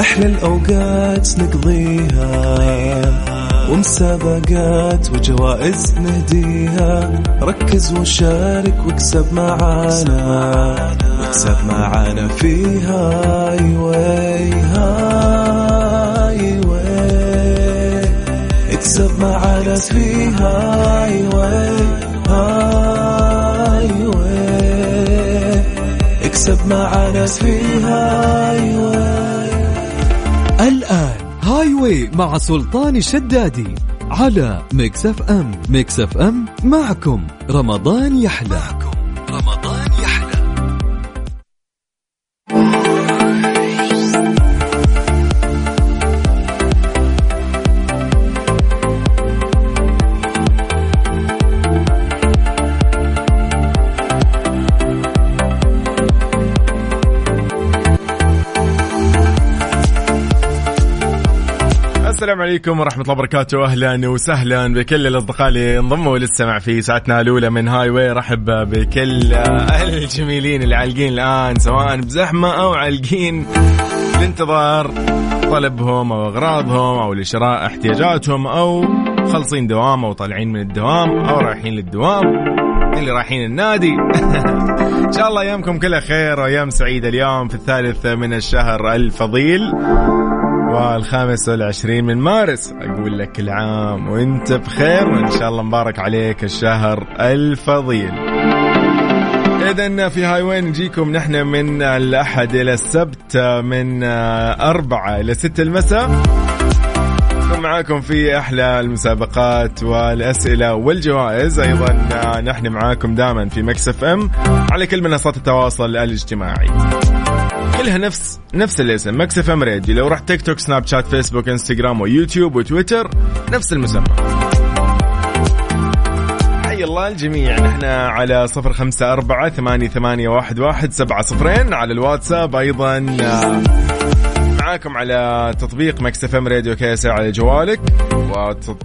أحلى الأوقات نقضيها ومسابقات وجوائز نهديها. ركز وشارك واكسب معانا واكسب معانا في Highway Highway. اكسب معانا في Highway Highway. اكسب معانا في Highway. الآن Highway مع سلطان الشدادي على Mix FM. Mix FM معكم. رمضان يحلى. السلام عليكم ورحمة الله وبركاته. أهلا وسهلا بكل الأصدقاء اللي انضموا للسمع في ساعتنا الأولى من هاي واي رحب بكل الجميلين اللي عالقين الآن سواء بزحمة أو عالقين. بانتظار طلبهم أو أغراضهم أو لشراء احتياجاتهم أو خلصين دوام أو طالعين من الدوام أو رايحين للدوام. اللي رايحين النادي. إن شاء الله ايامكم كلها خير وايام سعيده اليوم في الثالث من الشهر الفضيل. والخامس والعشرين من مارس. أقول لك كل عام وأنت بخير وإن شاء الله مبارك عليك الشهر الفضيل. إذا في هاي وين نجيكم نحن من الأحد إلى السبت من أربعة إلى ستة المساء. معاكم في أحلى المسابقات والأسئلة والجوائز. أيضا نحن معاكم دائما في مكسف أم على كل منصات التواصل الاجتماعي. كلها نفس نفس الاسم Mix FM Radio لو رحت تيك توك سناب شات فيسبوك انستغرام ويوتيوب وتويتر نفس المسمى. حي الله الجميع. نحن على صفر خمسة أربعة ثمانية, ثمانية واحد, واحد سبعة صفرين على الواتساب أيضا. معاكم على تطبيق Mix FM Radio كيس على جوالك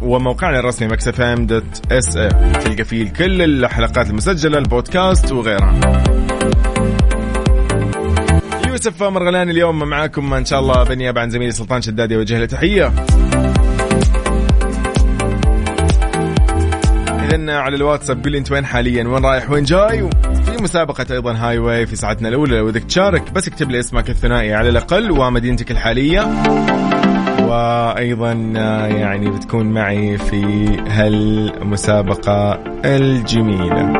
وموقعنا الرسمي Mix FM dot SA تلقى فيه كل الحلقات المسجلة البودكاست وغيرها. يوسف مرغلان اليوم معاكم إن شاء الله بالنيابه عن زميلي سلطان شدادي وجه له تحية. اذا على الواتساب لي أنت وين حاليا؟ وين رايح؟ وين جاي؟ وفي مسابقة أيضا هاي واي في ساعتنا الأولى لو بدك تشارك. بس اكتب لي اسمك الثنائي على الأقل ومدينتك الحالية. وأيضا يعني بتكون معي في هالمسابقة الجميلة.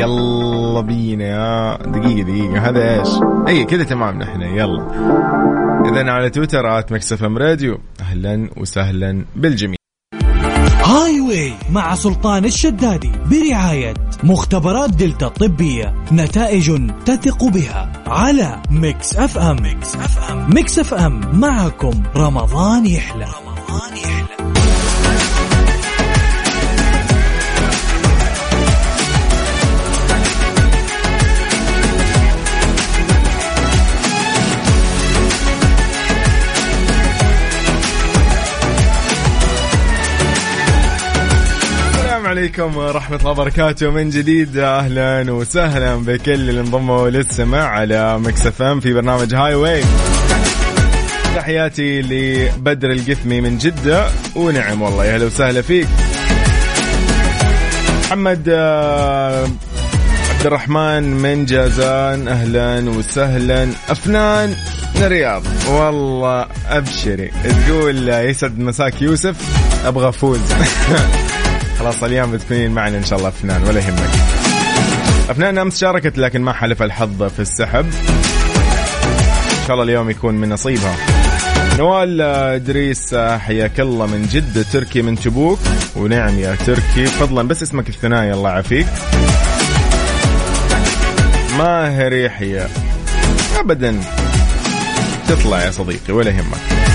يلا. بينا يا دقيقة دقيقة. هذا إيش؟ اي كذا تمام نحن. يلا. اذا على تويتر at Mix FM Radio. أهلا وسهلا بالجميع. Highway مع سلطان الشدادي برعاية مختبرات دلتا الطبية نتائج تثق بها على Mix FM. Mix FM. Mix FM. معكم رمضان يحلى. رمضان يحلى. عليكم ورحمة الله وبركاته. من جديد أهلا وسهلا بكل اللي انضموا للسماع على Mix FM في برنامج Highway تحياتي لبدر القثمي من جدة ونعم والله يا أهلا وسهلا فيك. محمد عبد الرحمن من جازان أهلا وسهلا. أفنان من الرياض. والله أبشري. تقول يسعد مساك يوسف أبغى فوز خلاص اليوم بتكونين معنا إن شاء الله أفنان ولا يهمك. أفنان أمس شاركت لكن ما حلف الحظ في السحب. إن شاء الله اليوم يكون من نصيبها. نوال إدريس حياك الله من جدة تركي من تبوك. ونعم يا تركي فضلا بس اسمك الثنائي الله يعافيك. ماهر يحيى. ابدا. تطلع يا صديقي ولا يهمك.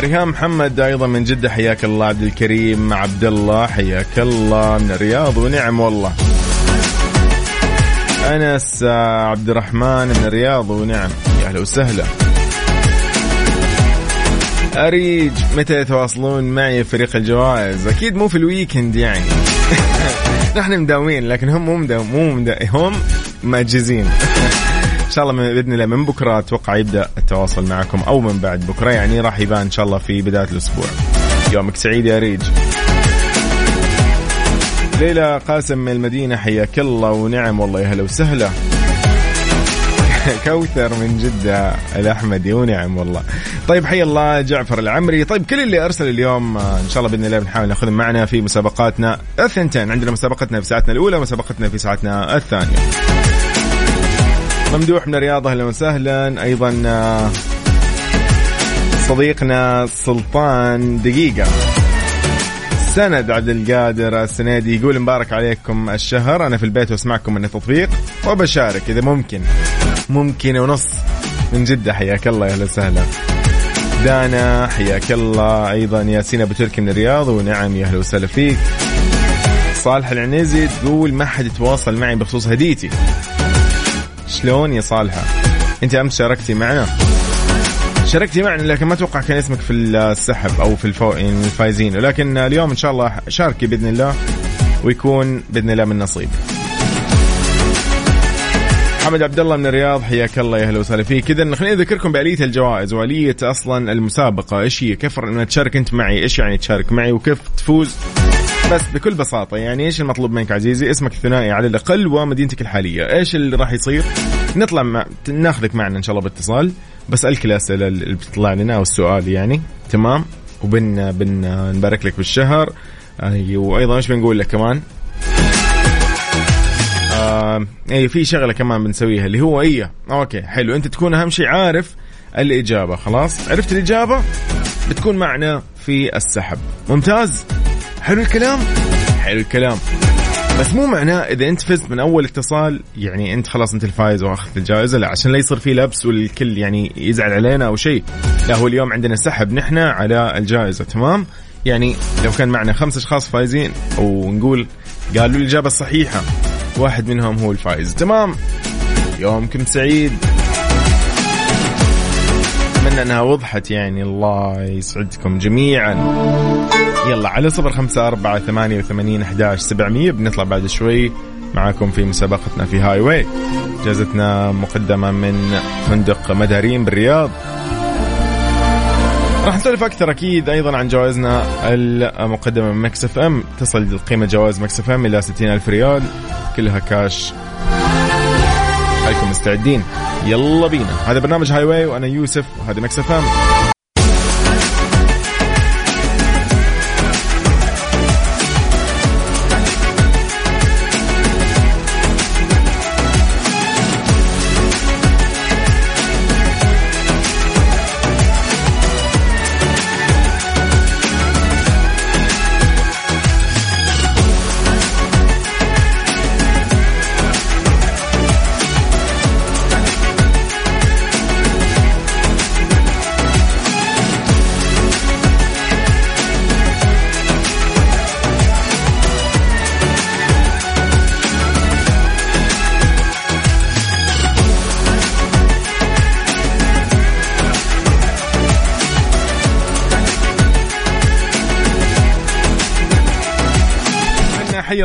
ريهام محمد أيضا من جدة حياك الله عبد الكريم عبد الله حياك الله من الرياض ونعم والله. أنس عبد الرحمن من الرياض ونعم. يا أهلا وسهلا. أريج متى يتواصلون معي فريق الجوائز؟ أكيد مو في الويكند يعني. نحن مداومين لكن هم مو مداوم مو مداوم هم ماجزين. إن شاء الله بإذن الله من بكرة أتوقع يبدأ التواصل معكم أو من بعد بكرة. يعني راح يبان إن شاء الله في بداية الأسبوع. يومك سعيد يا ريج. ليلى قاسم من المدينة حياك الله ونعم والله. يا هلا وسهلا. كوثر من جدة الأحمدي ونعم والله. طيب حي الله جعفر العمري. طيب كل اللي أرسل اليوم إن شاء الله بإذن الله بنحاول نأخذهم معنا في مسابقاتنا الثنتين. عندنا مسابقتنا في ساعتنا الأولى ومسابقتنا في ساعتنا الثانية. ممدوح من الرياض أهلا وسهلا. أيضا آه، صديقنا سلطان دقيقة. سند عبد القادر السنيدي يقول مبارك عليكم الشهر. أنا في البيت وأسمعكم من التطبيق وبشارك إذا ممكن. ممكن ونص. من جدة حياك الله يا أهلا وسهلا. دانا حياك الله. أيضا ياسين أبو تركي من الرياض ونعم يا أهلا وسهلا فيك. صالح العنيزي تقول ما حد يتواصل معي بخصوص هديتي. شلون يا صالحه انت امس شاركتي معنا. شاركتي معنا لكن ما أتوقع كان اسمك في السحب أو في الفو... يعني الفايزين. ولكن اليوم إن شاء الله شاركي بإذن الله ويكون بإذن الله من نصيب. محمد عبد الله من الرياض حياك الله يا أهلا وسهلا فيك. اذا خليني أذكركم بألية الجوائز وألية أصلا المسابقة. إيش هي؟ كيف ان تشارك أنت معي؟ إيش يعني تشارك معي؟ وكيف تفوز؟ بس بكل بساطة يعني إيش المطلوب منك عزيزي؟ اسمك الثنائي على الأقل ومدينتك الحالية. إيش اللي راح يصير؟ نطلع مع... ناخذك معنا إن شاء الله باتصال. بسالك الأسئلة اللي بتطلع لنا أو السؤال يعني. تمام؟ وبن بن نبارك لك بالشهر. آه، وأيضا إيش بنقول لك كمان؟ آه اي في شغلة كمان بنسويها اللي هو إيه؟ أوكي حلو. أنت تكون أهم شيء عارف الإجابة خلاص؟ عرفت الإجابة؟ بتكون معنا في السحب. ممتاز؟ حلو الكلام؟ حلو الكلام. بس مو معناه إذا أنت فزت من أول اتصال يعني أنت خلاص أنت الفايز وأخذت الجائزة لا عشان لا يصير في لبس والكل يعني يزعل علينا أو شيء. لا هو اليوم عندنا سحب نحن على الجائزة تمام؟ يعني لو كان معنا خمس أشخاص فايزين ونقول قالوا الإجابة الصحيحة واحد منهم هو الفائز تمام؟ يومكم سعيد. أتمنى أنها وضحت يعني. الله يسعدكم جميعا. يلا على صفر خمسة أربعة ثمانية وثمانين أحداش سبعمية. بنطلع بعد شوي معاكم في مسابقتنا في Highway جائزتنا مقدمة من فندق مداريم بالرياض. راح نسولف أكثر أكيد أيضا عن جوائزنا المقدمة من Mix FM. تصل قيمة جوائز Mix FM إلى 60 ألف ريال كلها كاش. خليكم مستعدين؟ يلا بينا. هذا برنامج Highway وأنا يوسف وهذا Mix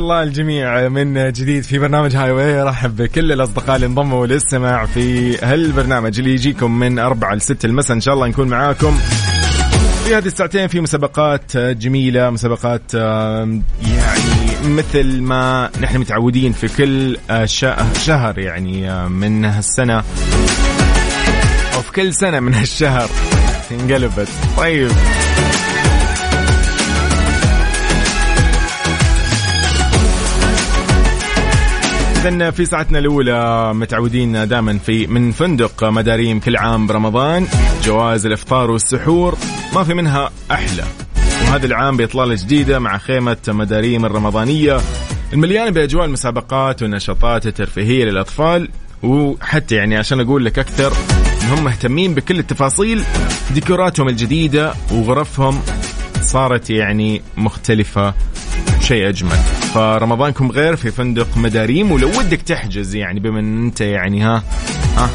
الله الجميع من جديد في برنامج هاي واي رحب بكل الأصدقاء اللي انضموا للسماع في هالبرنامج اللي يجيكم من أربعة لستة المساء. إن شاء الله نكون معاكم في هذه الساعتين في مسابقات جميلة مسابقات يعني مثل ما نحن متعودين في كل شهر يعني من هالسنة أو في كل سنة من هالشهر. انقلبت طيب. إذا في ساعتنا الأولى متعودين دائما في من فندق مداريم كل عام برمضان. جوائز الإفطار والسحور ما في منها أحلى. وهذا العام بإطلالة جديدة مع خيمة مداريم الرمضانية. المليانة بأجواء المسابقات والنشاطات الترفيهية للأطفال. وحتى يعني عشان أقول لك أكثر هم مهتمين بكل التفاصيل. ديكوراتهم الجديدة وغرفهم صارت يعني مختلفة شيء أجمل. فرمضانكم غير في فندق مداريم ولو ودك تحجز يعني بما إن أنت يعني ها ها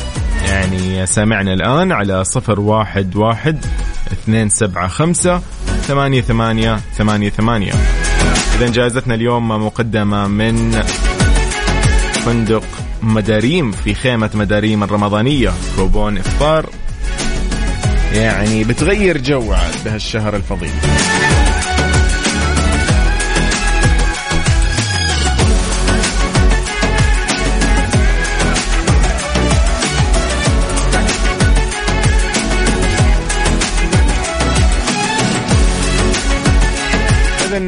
يعني سامعنا الآن على صفر واحد واحد اثنين سبعة خمسة ثمانية ثمانية ثمانية ثمانية. إذا جائزتنا اليوم مقدمة من فندق مداريم في خيمة مداريم الرمضانية. كوبون إفطار. يعني بتغير جو بهالشهر الفضيل.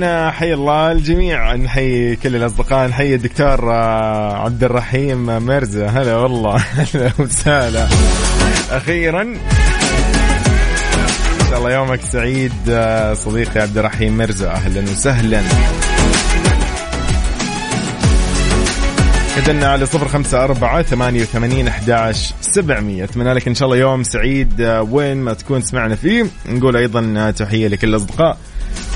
إذن حي الله الجميع. نحيي كل الأصدقاء نحيي الدكتور آه، عبد الرحيم مرزا. هلا والله. هلا وسهلا. أخيرا إن شاء الله يومك سعيد آه، صديقي عبد الرحيم مرزا. أهلا وسهلا. إذن على صفر خمسة أربعة ثمانية وثمانين أحداش سبعمية. أتمنى لك إن شاء الله يوم سعيد آه، وين ما تكون سمعنا فيه. نقول أيضا تحية لكل الأصدقاء.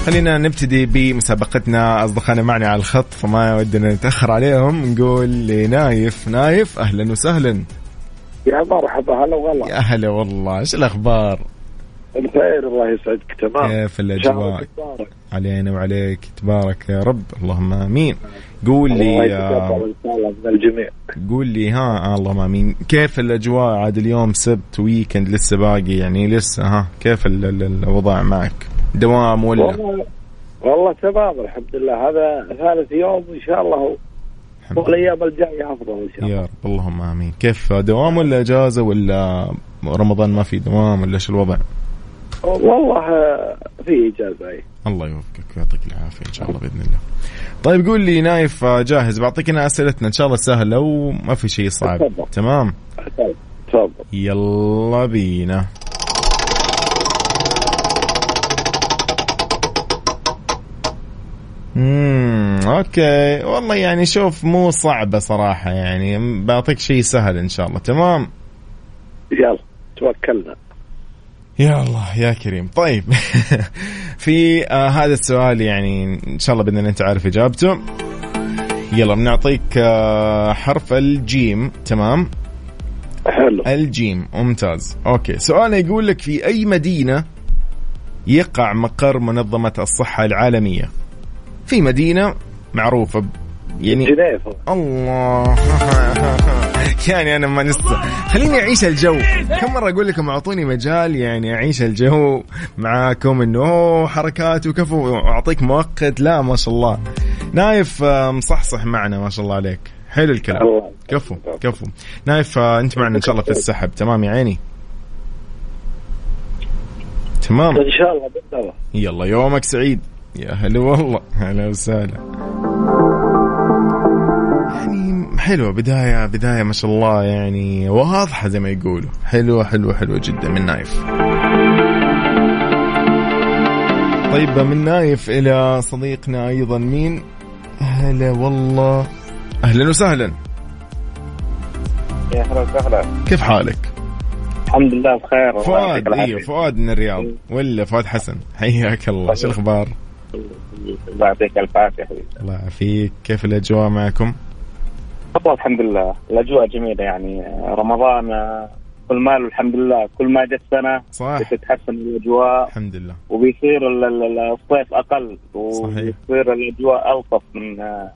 خلينا نبتدي بمسابقتنا. أصدقائنا معنا على الخط فما ودنا نتأخر عليهم. نقول لنايف. نايف أهلا وسهلا. يا مرحبا هلا والله. يا هلا والله. إيش الأخبار؟ بخير الله يسعدك. تمام. كيف الأجواء. علينا وعليك. تبارك يا رب. اللهم آمين. قول لي ان شاء الله من الجميع. قول لي ها آه اللهم آمين. كيف الأجواء عاد اليوم؟ سبت ويكند لسه باقي؟ يعني لسه ها كيف ال- ال- الوضع معك؟ دوام ولا؟ والله والله تمام الحمد لله. هذا ثالث يوم إن شاء الله. والايام الجاية أفضل إن شاء الله. يا رب اللهم آمين. كيف دوام ولا إجازة ولا رمضان ما في دوام ولا إيش الوضع؟ والله آه، في إجازة إي. الله يوفقك ويعطيك العافية إن شاء الله بإذن الله. طيب قول لي نايف آه، جاهز. بعطيك انا أسئلتنا. إن شاء الله سهلة وما في شيء صعب. تمام؟ تفضل. يلا بينا. امم okay. والله يعني شوف مو صعبة صراحة يعني. بعطيك شيء سهل إن شاء الله. تمام؟ يلا توكلنا. يا الله يا كريم. طيب. في آه هذا السؤال يعني إن شاء الله بإذن أنت عارف إجابته. يلا بنعطيك آه حرف الجيم. تمام؟ حلو. الجيم ممتاز. okay. سؤال يقول لك في أي مدينة يقع مقر منظمة الصحة العالمية؟ في مدينة معروفة ب- يعني جنيف. الله. يعني أنا ما نسى. خليني أعيش الجو. كم مرة أقول لكم أعطوني مجال يعني أعيش الجو معاكم إنه حركات وكفو. واعطيك مؤقت. لا ما شاء الله. نايف آه، مصحصح معنا ما شاء الله عليك. حلو الكلام. كفو كفو. نايف آه، أنت معنا إن شاء الله في السحب. تمام يا عيني؟ تمام. إن شاء الله يلا يومك سعيد. يا هلا والله هلا وسهلا. يعني حلوة بداية بداية ما شاء الله يعني واضحة زي ما يقولوا. حلوة حلوة حلوة جدا من نايف. طيب من نايف إلى صديقنا أيضا مين؟ هلا والله. أهلا وسهلا. يا أهلا وسهلا. كيف حالك؟ الحمد لله بخير فؤاد. أيوه فؤاد من الرياض. ولا فؤاد حسن؟ حياك الله. شو الأخبار؟ الله يعطيك الف عافيه حبيبي الله يعافيك. كيف الأجواء معكم؟ والله الحمد لله. الأجواء جميلة يعني. رمضان آه، كل ما الحمد لله. كل ما جت سنة صح. بتتحسن الأجواء. الحمد لله. وبيصير ال- ال- الصيف أقل. صحيح. وبيصير الأجواء الطف من آه،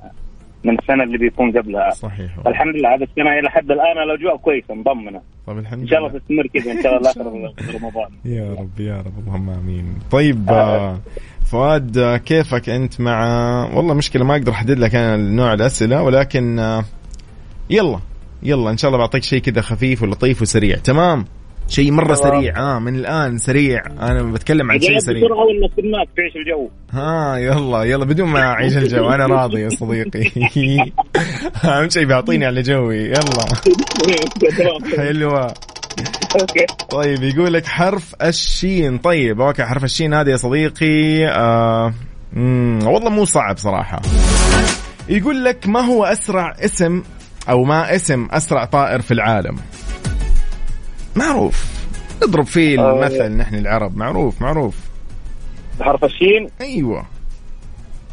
من السنة اللي بيكون قبلها. صحيح. الحمد لله. هذه السنة إلى حد الآن الأجواء كويسة مضمنة. طيب الحمد إن شاء الله لله. تستمر كذا إن شاء الله لاخر رمضان. يا رب يا رب. اللهم آمين. طيب آه، فؤاد آه، كيفك أنت مع والله مشكلة ما أقدر أحدد لك أنا نوع الأسئلة ولكن آه، يلا يلا إن شاء الله بعطيك شيء كذا خفيف ولطيف وسريع. تمام؟ شيء مرة تمام. سريع آه من الآن سريع. أنا بتكلم عن شيء سريع. بسرعة ولا الناس تعيش الجو. ها يلا يلا بدون ما أعيش الجو. أنا راضي يا صديقي. أهم شيء بيعطيني على جوي. يلا. حلوة. okay. طيب يقول لك حرف الشين. طيب okay حرف الشين هذا يا صديقي آه والله مو صعب صراحة. يقول لك ما هو أسرع اسم أو ما اسم أسرع طائر في العالم؟ معروف. نضرب فيه آه. المثل نحن العرب. معروف معروف. بحرف الشين؟ أيوه.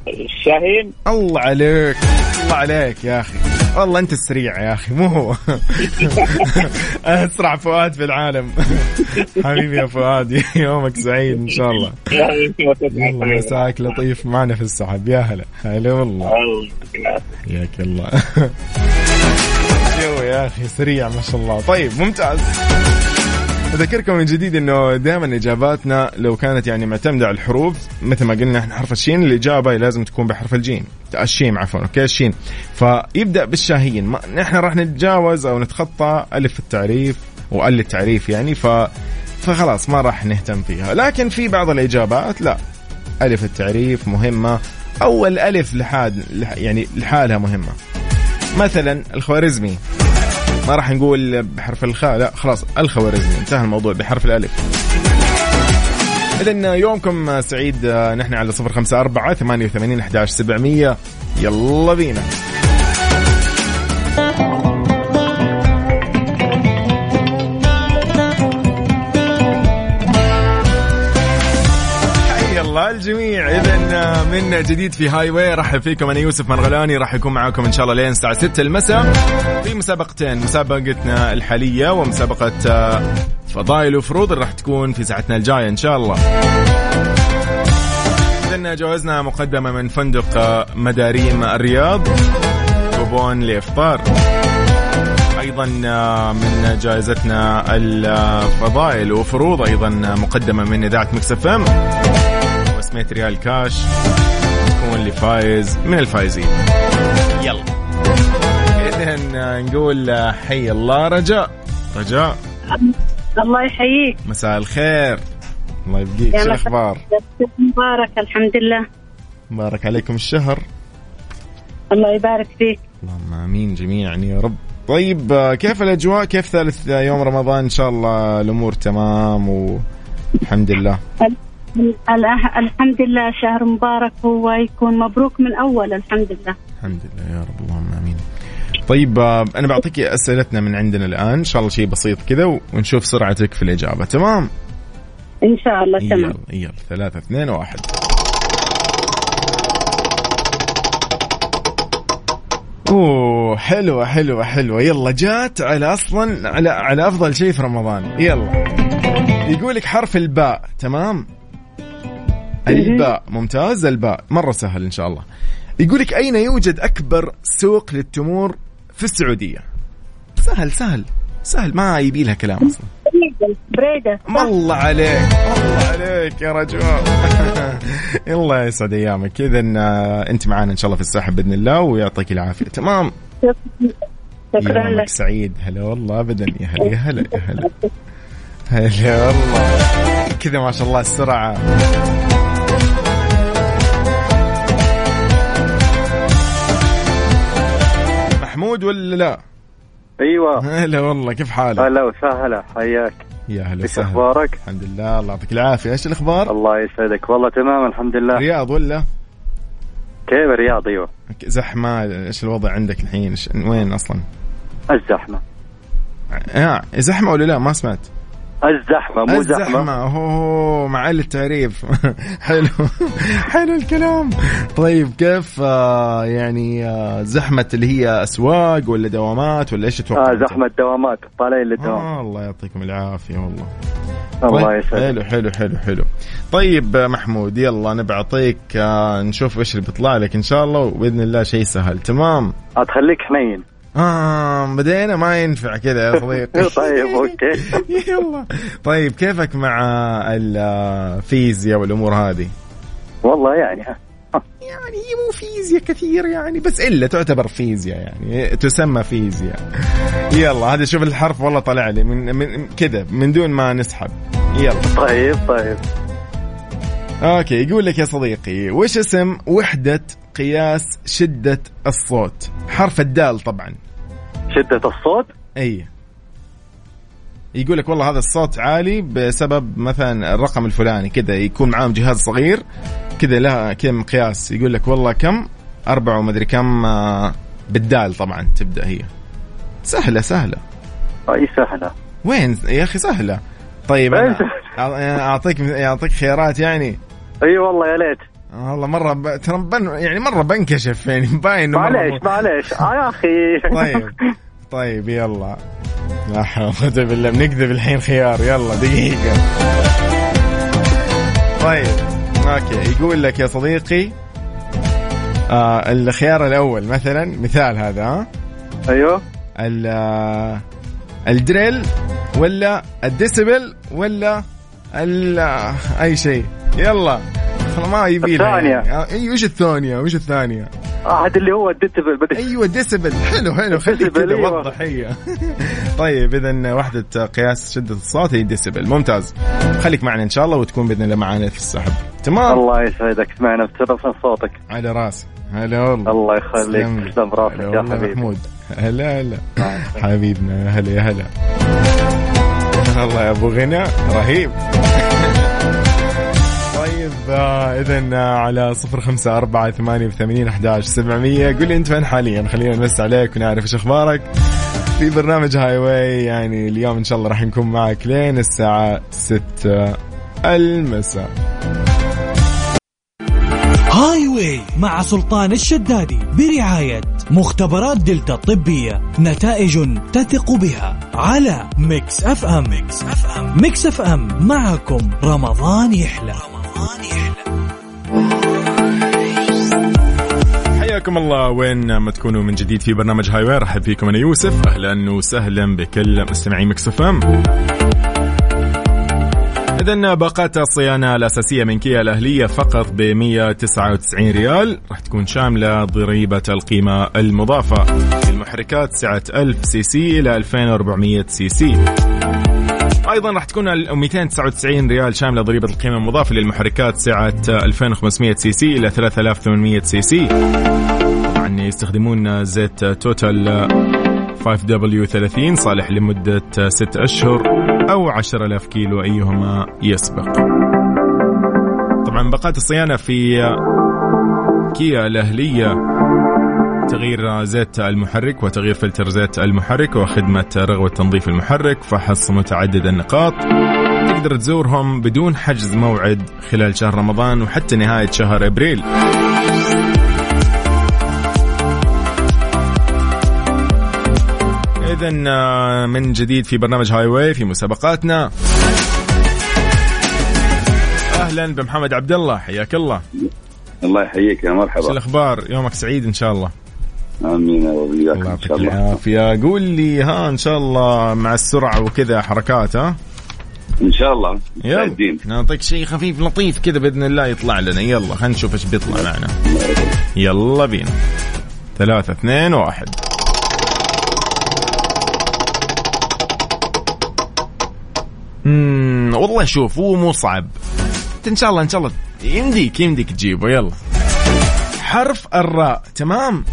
الشاهين؟ الله عليك الله عليك يا أخي. والله انت السريع يا أخي مو هو. اسرع فؤاد في العالم. حبيبي يا فؤاد يومك سعيد إن شاء الله. يلا مساك لطيف معنا في السحب. يا هلا. هلا والله. حياك الله. يا أخي سريع ما شاء الله. طيب ممتاز. أذكركم من جديد إنه دائما إجاباتنا لو كانت يعني معتمدة على الحروف مثل ما قلنا إحنا حرف الشين الإجابة لازم تكون بحرف الجيم. الشين عفوا okay؟ الشين. فيبدأ بالشاهين. ما نحن راح نتجاوز أو نتخطى ألف التعريف وال التعريف يعني ف فخلاص ما راح نهتم فيها. لكن في بعض الإجابات لا. ألف التعريف مهمة. أو الالف لحال يعني لحالها مهمة. مثلا الخوارزمي. ما راح نقول بحرف الخاء. لا خلاص الخوارزمي. انتهى الموضوع بحرف الألف. إذا يومكم سعيد. نحن على صفر خمسة أربعة ثمانية وثمانين أحداش سبعمية. يلا بينا. من جديد في هاي واي رحب فيكم أنا يوسف مرغلاني راح يكون معاكم إن شاء الله لين الساعة 6 المساء. في مسابقتين مسابقتنا الحالية ومسابقة آه، فضائل وفروض راح تكون في ساعتنا الجاية إن شاء الله. اذا جوائزنا مقدمة من فندق آه، مداريم الرياض كوبون لافطار أيضا آه، من جائزتنا الفضائل وفروض أيضا مقدمة من إذاعة Mix FM. 500 ريال كاش. تكون اللي فايز من الفايزين. يلا. اذا نقول حي الله رجاء. رجاء. الله يحييك. مساء الخير. الله يبقيك. شو الأخبار؟ مبارك الحمد لله. مبارك عليكم الشهر. الله يبارك فيك. اللهم آمين جميعا يا رب. طيب كيف الأجواء؟ كيف ثالث يوم رمضان؟ إن شاء الله الأمور تمام والحمد لله. الحمد لله شهر مبارك ويكون مبروك من أول الحمد لله. الحمد لله يا رب اللهم آمين. طيب آه، أنا بعطيك أسئلتنا من عندنا الآن إن شاء الله شيء بسيط كذا ونشوف سرعتك في الإجابة تمام؟ إن شاء الله تمام. يلا يلا ثلاثة اثنين واحد. أوه حلوة حلوة حلوة. يلا جات على أصلا على على أفضل شيء في رمضان. يلا. يقول لك حرف الباء تمام؟ الباء ممتاز. الباء مرة سهل إن شاء الله. يقول لك أين يوجد أكبر سوق للتمور في السعودية؟ سهل سهل سهل. ما يبي لها كلام أصلا. بريدة الله عليك الله عليك يا رجل الله يسعد أيامك. كذا أنت معانا إن شاء الله في الساحة بإذن الله ويعطيك العافية. تمام؟ شكرا لك. سعيد. هلا والله ابدا. يا هلا يا هلا يا هلا. هلا والله. كذا ما شاء الله السرعة. محمود ولا لا؟ أيوه هلا والله كيف حالك؟ هلا وسهلا حياك يا هلا وسهلا إيش أخبارك؟ الحمد لله الله يعطيك العافية، إيش الأخبار؟ الله يسعدك والله تمام الحمد لله رياض ولا؟ كيف الرياض أيوه زحمة إيش الوضع عندك الحين؟ وين أصلا؟ الزحمة آه زحمة ولا لا؟ ما سمعت الزحمة مو الزحمة. زحمة هو مع التعريف. حلو. حلو الكلام. طيب كيف آه يعني آه زحمة اللي هي أسواق ولا دوامات ولا إيش تتوقع؟ آه زحمة دوامات طالعين للدوام. آه الله يعطيكم العافية والله. الله طيب يسعدك. حلو حلو حلو حلو. طيب محمود يلا أنا بعطيك آه نشوف إيش اللي بيطلع لك إن شاء الله وبإذن الله شيء سهل. تمام؟ هتخليك حنين. آه بدينا ما ينفع كذا يا صديقي. طيب okay. يلا. طيب كيفك مع الفيزياء والأمور هذه؟ والله يعني يعني هي مو فيزياء كثير يعني بس إلا تعتبر فيزياء يعني تسمى فيزياء. يلا هذا شوف الحرف والله طلع لي. من, من كذا من دون ما نسحب. يلا. طيب طيب. okay يقول لك يا صديقي وش اسم وحدة قياس شدة الصوت. حرف الدال طبعا. شدة الصوت؟ أي. يقول لك والله هذا الصوت عالي بسبب مثلا الرقم الفلاني كذا يكون معاهم جهاز صغير كذا لها كم قياس. يقول لك والله كم؟ أربعة ومدري كم آه، بالدال طبعا تبدأ هي. سهلة سهلة. أي سهلة. وين؟ يا أخي سهلة. طيب أنا أعطيك أعطيك خيارات يعني؟ أي والله يا ليت. والله مرة ب... ترى بن... يعني مرة بنكشف يعني باين معليش معليش. آه يا أخي. طيب. طيب يلا. لا حول ولا قوة بالله بنكذب الحين خيار. يلا دقيقة. طيب أوكي. يقول لك يا صديقي آه الخيار الأول مثلا مثال هذا ها؟ أيوه. ال- الدريل ولا الديسبل ولا ال- أي شيء. يلا. خلاص ما يبي الثانية. يعني. آه، أيوه وش الثانية؟ وش الثانية؟ أحد اللي هو الديتبل بدي أيوه ديسبل حلو حلو. خليك كذا أيوة. وضح هي طيب اذا وحده قياس شدة الصوت هي ديسبل ممتاز. خليك معنا إن شاء الله وتكون بإذن الله معنا في السحب. تمام؟ الله يسعدك. سمعنا بتلفن صوتك. على راسي. هلا والله. الله يخليك. تسلم. راسك يا حبيبي. محمود. هلا هلا. حبيبنا يا هلا يا هلا. الله يا أبو غنى رهيب. طيب آه اذا على صفر خمسة أربعة ثمانية وثمانين أحداش سبعمية. قول لي أنت وين حاليا؟ خلينا نمس عليك ونعرف إيش أخبارك. في برنامج Highway يعني اليوم إن شاء الله راح نكون معك لين الساعة ستة المساء. Highway مع سلطان الشدادي برعاية مختبرات دلتا الطبية نتائج تثق بها على Mix FM Mix FM Mix FM معكم رمضان يحلى. رمضان حياكم الله. وين ما تكونوا من جديد في برنامج Highway يرحب فيكم أنا يوسف. أهلا وسهلا بكل مستمعي Mix FM. إذا باقات الصيانة الأساسية من كيا الأهلية فقط ب 199 ريال. راح تكون شاملة ضريبة القيمة المضافة للمحركات سعة 1000 سي سي إلى 2400 سي سي. أيضا راح تكون ال 299 ريال شاملة ضريبة القيمة المضافه للمحركات سعه 2500 سي سي إلى 3800 سي سي. طبعا يستخدمون زيت Total 5W30 صالح لمدة 6 أشهر أو 10000 كيلو أيهما يسبق. طبعا باقات الصيانة في كيا الأهلية. تغيير زيت المحرك وتغيير فلتر زيت المحرك وخدمة رغوة تنظيف المحرك فحص متعدد النقاط. تقدر تزورهم بدون حجز موعد خلال شهر رمضان وحتى نهاية شهر أبريل. إذا من جديد في برنامج هاي واي في مسابقاتنا. أهلا بمحمد عبد الله حياك الله. الله يحييك يا مرحبا. الأخبار؟ يومك سعيد إن شاء الله. آمين يا رب. وياك الله إن يعطيك شاء الله. العافية. قول لي ها إن شاء الله مع السرعة وكذا حركات ها؟ إن شاء الله. يلا. نعطيك شيء خفيف لطيف كذا بإذن الله يطلع لنا. يلا خلينا نشوف إيش بيطلع معنا. يلا بينا. ثلاثة اثنين واحد. امم والله شوف هو مو صعب. إن شاء الله إن شاء الله. يمديك يمديك تجيبه. يلا. حرف الراء تمام؟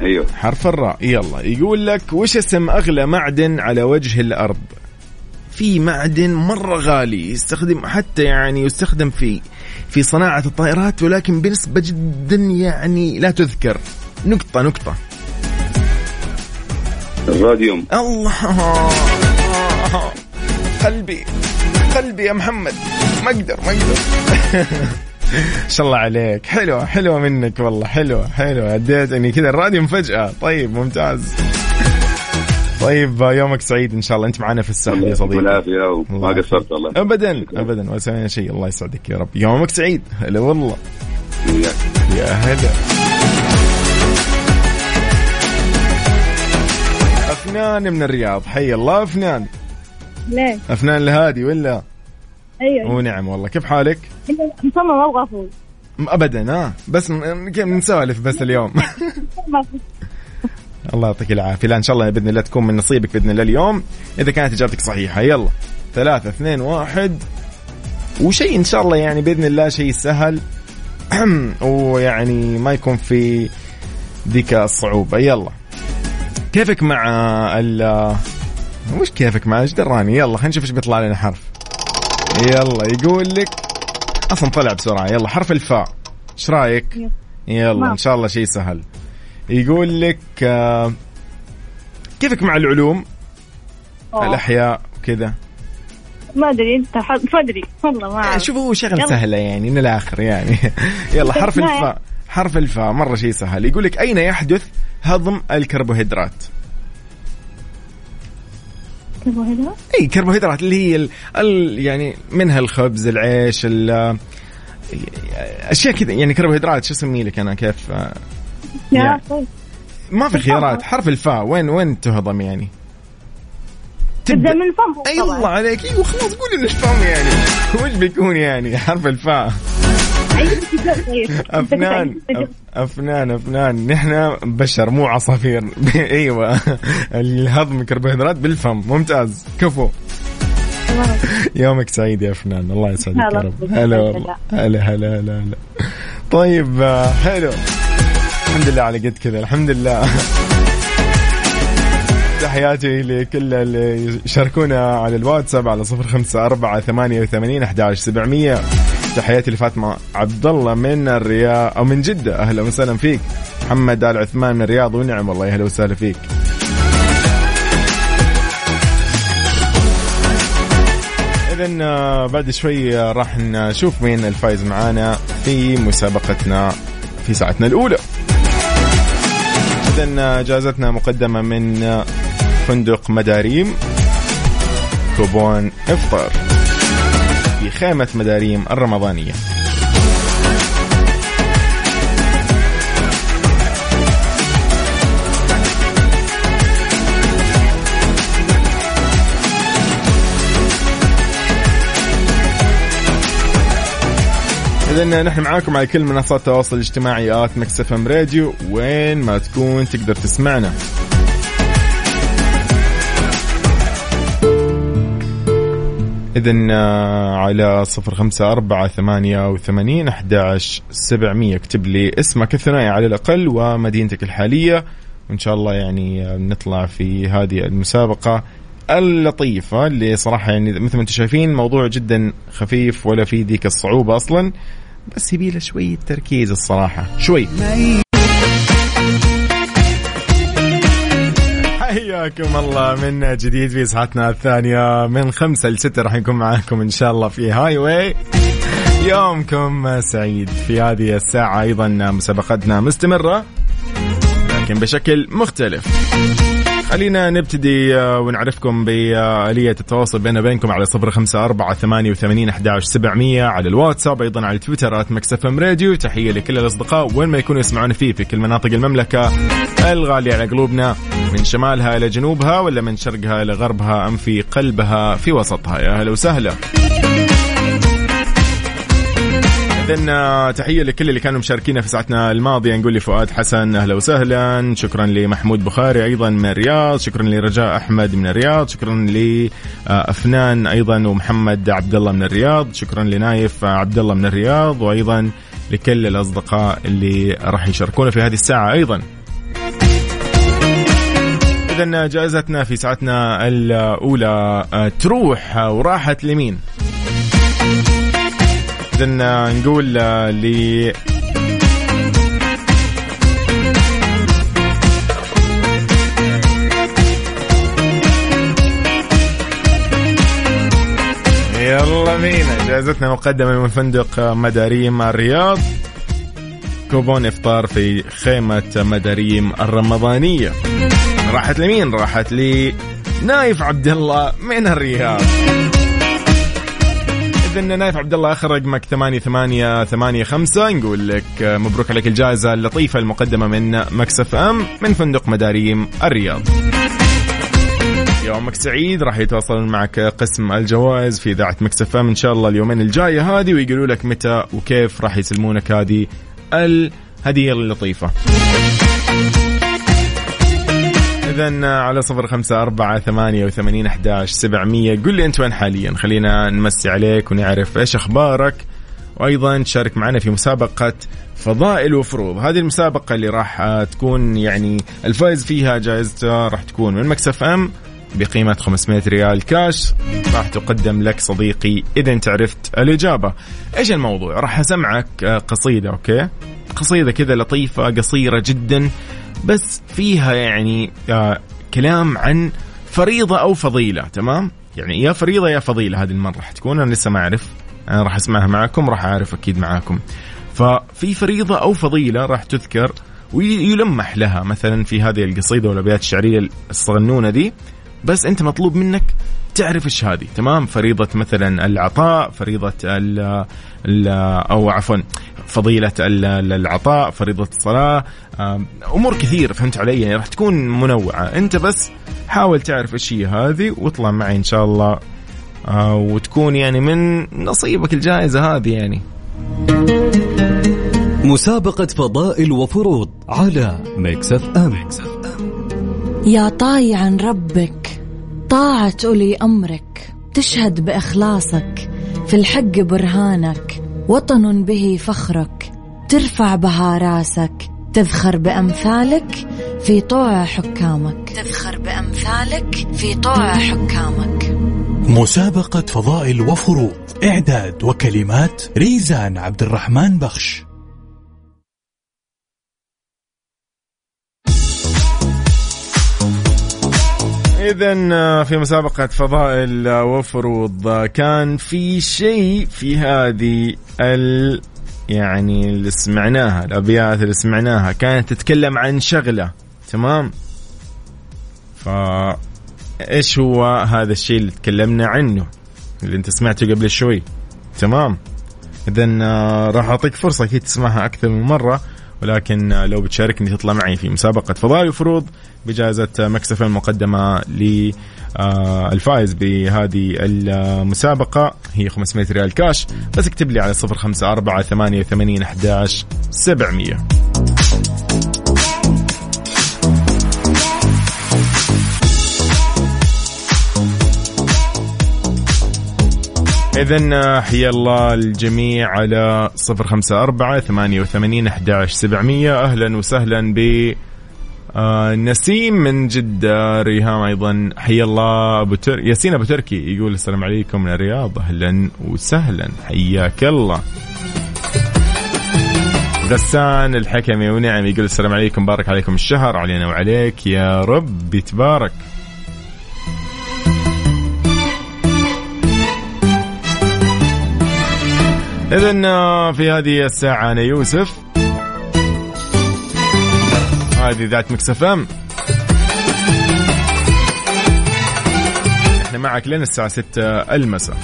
أيوه. حرف الراء. يلا. يقول لك وش اسم أغلى معدن على وجه الأرض؟ في معدن مرة غالي يستخدم حتى يعني يستخدم في في صناعة الطائرات ولكن بنسبة جدا يعني لا تذكر. نقطة نقطة. الراديوم. الله. قلبي قلبي يا محمد. ما أقدر ما أقدر. إن شاء الله عليك. حلوة حلوة منك والله. حلوة حلوة اديتني كذا الراديو مفاجأة. طيب ممتاز. طيب يومك سعيد إن شاء الله. أنت معنا في السحب يا صديقي. العافية وما الله قصرت والله. ابدا ابدا. ولا سوينا شيء. الله يسعدك يا رب. يومك سعيد. هلا والله. وياك. يا هلا. أفنان من الرياض. حي الله أفنان. ليه؟ أفنان الهادي ولا؟ أيوه. ونعم والله. كيف حالك؟ مصمم ما أبغى افوز ابدا ها بس م- كيف نسولف بس اليوم. الله يعطيك العافية. لا إن شاء الله بإذن الله تكون من نصيبك بإذن الله اليوم. إذا كانت إجابتك صحيحة يلا. ثلاثة اثنين واحد. وشيء إن شاء الله يعني بإذن الله شيء سهل. ويعني ما يكون في ذيك الصعوبة. يلا. كيفك مع ال وش كيفك مع إيش دراني؟ يلا خلينا نشوف إيش بيطلع لنا حرف. يلا يقول لك أصلا طلع بسرعة. يلا حرف الفاء. إيش رأيك؟ يلا. إن شاء الله شيء سهل. يقول لك آه، كيفك مع العلوم؟ أوه. الأحياء وكذا. ما أدري أنت ما أدري. والله ما اعرف شوف هو شغله. سهلة يعني من الآخر يعني. يلا حرف الفاء. حرف الفاء مرة شيء سهل. يقول لك أين يحدث هضم الكربوهيدرات؟ هذا؟ إي كربوهيدرات اللي هي ال... ال... يعني منها الخبز العيش ال... أشياء كذا. يعني كربوهيدرات شو اسمي لك أنا؟ كيف؟ آه، يا يعني. طيب. ما في خيارات. حرف الفاء. وين وين تهضم يعني؟ تبدأ. من فم أي الله عليك. أيوه خلاص قولي انه فم يعني. وش بيكون يعني؟ حرف الفاء. أفنان أفنان أفنان نحن بشر مو عصافير. أيوه. الهضم الكربوهيدرات بالفم. ممتاز. كفو. يومك سعيد يا أفنان. الله يسعدك يا رب. هلا والله. هلا. هلا هلا هلا طيب آه، حلو. الحمد لله على قد كذا. الحمد لله. تحياتي لكل اللي يشاركونا على الواتساب على صفر خمسة أربعة ثمانية وثمانين أحد سبعمية. تحياتي لفاطمة عبد الله من الرياض أو من جدة. أهلا وسهلا فيك. محمد آل عثمان من الرياض ونعم والله أهلا وسهلا فيك. إذا آه، بعد شوي آه، راح نشوف مين الفايز معانا في مسابقتنا في ساعتنا الأولى. إذا جائزتنا مقدمة من آه، فندق مداريم كوبون إفطار. خيمة مداريم الرمضانية. إذا نحن معاكم على كل منصات التواصل الاجتماعي at Mix FM Radio. وين ما تكون تقدر تسمعنا. إذا على صفر خمسة أربعة ثمانية وثمانين أحداش سبعمية. اكتب لي اسمك الثنائي على الأقل ومدينتك الحالية. وإن شاء الله يعني آه، نطلع في هذه المسابقة اللطيفة اللي صراحة يعني مثل ما أنتم شايفين موضوع جدا خفيف ولا في ذيك الصعوبة أصلا بس يبي له شوية تركيز الصراحة. شوي. حياكم الله من جديد في ساعتنا الثانية من خمسة لستة راح نكون معاكم إن شاء الله في Highway يومكم سعيد في هذه الساعة أيضا مسابقتنا مستمرة لكن بشكل مختلف. خلينا نبتدي آه، ونعرفكم بآلية التواصل بيننا وبينكم على صفر خمسة أربعة ثمانية وثمانين أحداش سبعمية على الواتساب أيضا على تويتر at Mix FM Radio. تحية لكل الأصدقاء وين ما يكونوا يسمعون فيه في كل مناطق المملكة الغالية على قلوبنا. من شمالها إلى جنوبها ولا من شرقها إلى غربها أم في قلبها في وسطها. يا أهلا وسهلا. إذن تحية لكل اللي كانوا مشاركينا في ساعتنا الماضية. نقول لفؤاد حسن أهلا وسهلا. شكرا لمحمود بخاري أيضا من الرياض. شكرا لرجاء أحمد من الرياض. شكرا لأفنان أيضا ومحمد عبد الله من الرياض. شكرا لنايف عبد الله من الرياض. وأيضا لكل الأصدقاء اللي راح يشاركونا في هذه الساعة. أيضا إذا جائزتنا في ساعتنا الأولى آه، تروح آه، وراحت لمين؟ إذا نقول آه، ل يلا بينا. جائزتنا مقدمة من فندق مداريم الرياض. كوبون إفطار في خيمة مداريم الرمضانية. راحت لمين؟ راحت لي نايف عبد الله من الرياض إذا نايف عبد الله آخر رقمك ثمانية ثمانية ثمانية خمسة نقول لك مبروك عليك الجائزة اللطيفة المقدمة من Mix FM من فندق مداريم الرياض يومك سعيد راح يتواصلون معك قسم الجوائز في إذاعة Mix FM إن شاء الله اليومين الجاية هذه ويقولوا لك متى وكيف راح يسلمونك هذه الهديه اللطيفة. إذا على صفر خمسة أربعة ثمانية وثمانين أحداش سبعمية. قل لي أنت وين حاليا؟ خلينا نمسي عليك ونعرف إيش أخبارك. وأيضا تشارك معنا في مسابقة فضائل وفروض. هذه المسابقة اللي راح تكون يعني الفائز فيها جائزته راح تكون من Mix FM بقيمة 500 ريال كاش. راح تقدم لك صديقي إذا أنت عرفت الإجابة. إيش الموضوع؟ راح أسمعك قصيدة okay؟ قصيدة كذا لطيفة قصيرة جدا. بس فيها يعني آه كلام عن فريضة أو فضيلة تمام؟ يعني يا فريضة يا فضيلة هذه المرة تكون أنا لسه ما أعرف. أنا راح أسمعها معكم راح أعرف أكيد معاكم. ففي فريضة أو فضيلة راح تذكر ويلمح لها مثلا في هذه القصيدة والأبيات الشعرية الصغنونة دي بس أنت مطلوب منك تعرف إيش هذه تمام؟ فريضة مثلا العطاء فريضة ال أو عفوا فضيلة ال- العطاء فريضة الصلاة. أمور كثير فهمت علي يعني راح تكون منوعة. أنت بس حاول تعرف إيش هي هذه واطلع معي إن شاء الله. آه، وتكون يعني من نصيبك الجائزة هذه يعني. مسابقة فضائل وفروض على Mix F M يا طايع عن ربك طاعة أولي أمرك تشهد بإخلاصك في الحق برهانك وطن به فخرك ترفع بها راسك تذخر بأمثالك في طوع حكامك. تذخر بأمثالك في طوع حكامك. مسابقة فضائل وفروض إعداد وكلمات ريزان عبد الرحمن بخش. إذا في مسابقة فضائل وفروض آه، كان في شيء في هذه ال يعني اللي سمعناها الأبيات اللي سمعناها كانت تتكلم عن شغلة تمام؟ ف إيش هو هذا الشيء اللي تكلمنا عنه اللي أنت سمعته قبل شوي تمام؟ اذا آه، راح أعطيك فرصة أكيد تسمعها أكثر من مرة. ولكن آه، لو بتشاركني تطلع معي في مسابقة فضائي وفروض بجائزة مكسفه المقدمه للفائز بهذه المسابقة. هي 500 ريال كاش. بس اكتب لي على 054 88 11 700 إذا حيا الله الجميع على صفر خمسة أربعة ثمانية وثمانين أحداش سبعمية. أهلا وسهلا ب آه، نسيم من جدة ريهام أيضا. حيا الله أبو تر... ياسين أبو تركي يقول السلام عليكم من الرياض. أهلا وسهلا. حياك الله. غسان الحكمي ونعم يقول السلام عليكم. بارك عليكم الشهر. علينا وعليك. يا رب يتبارك. إذا في هذه الساعة أنا يوسف. هذه إذاعة Mix FM. إحنا معك لين الساعة 6 المساء.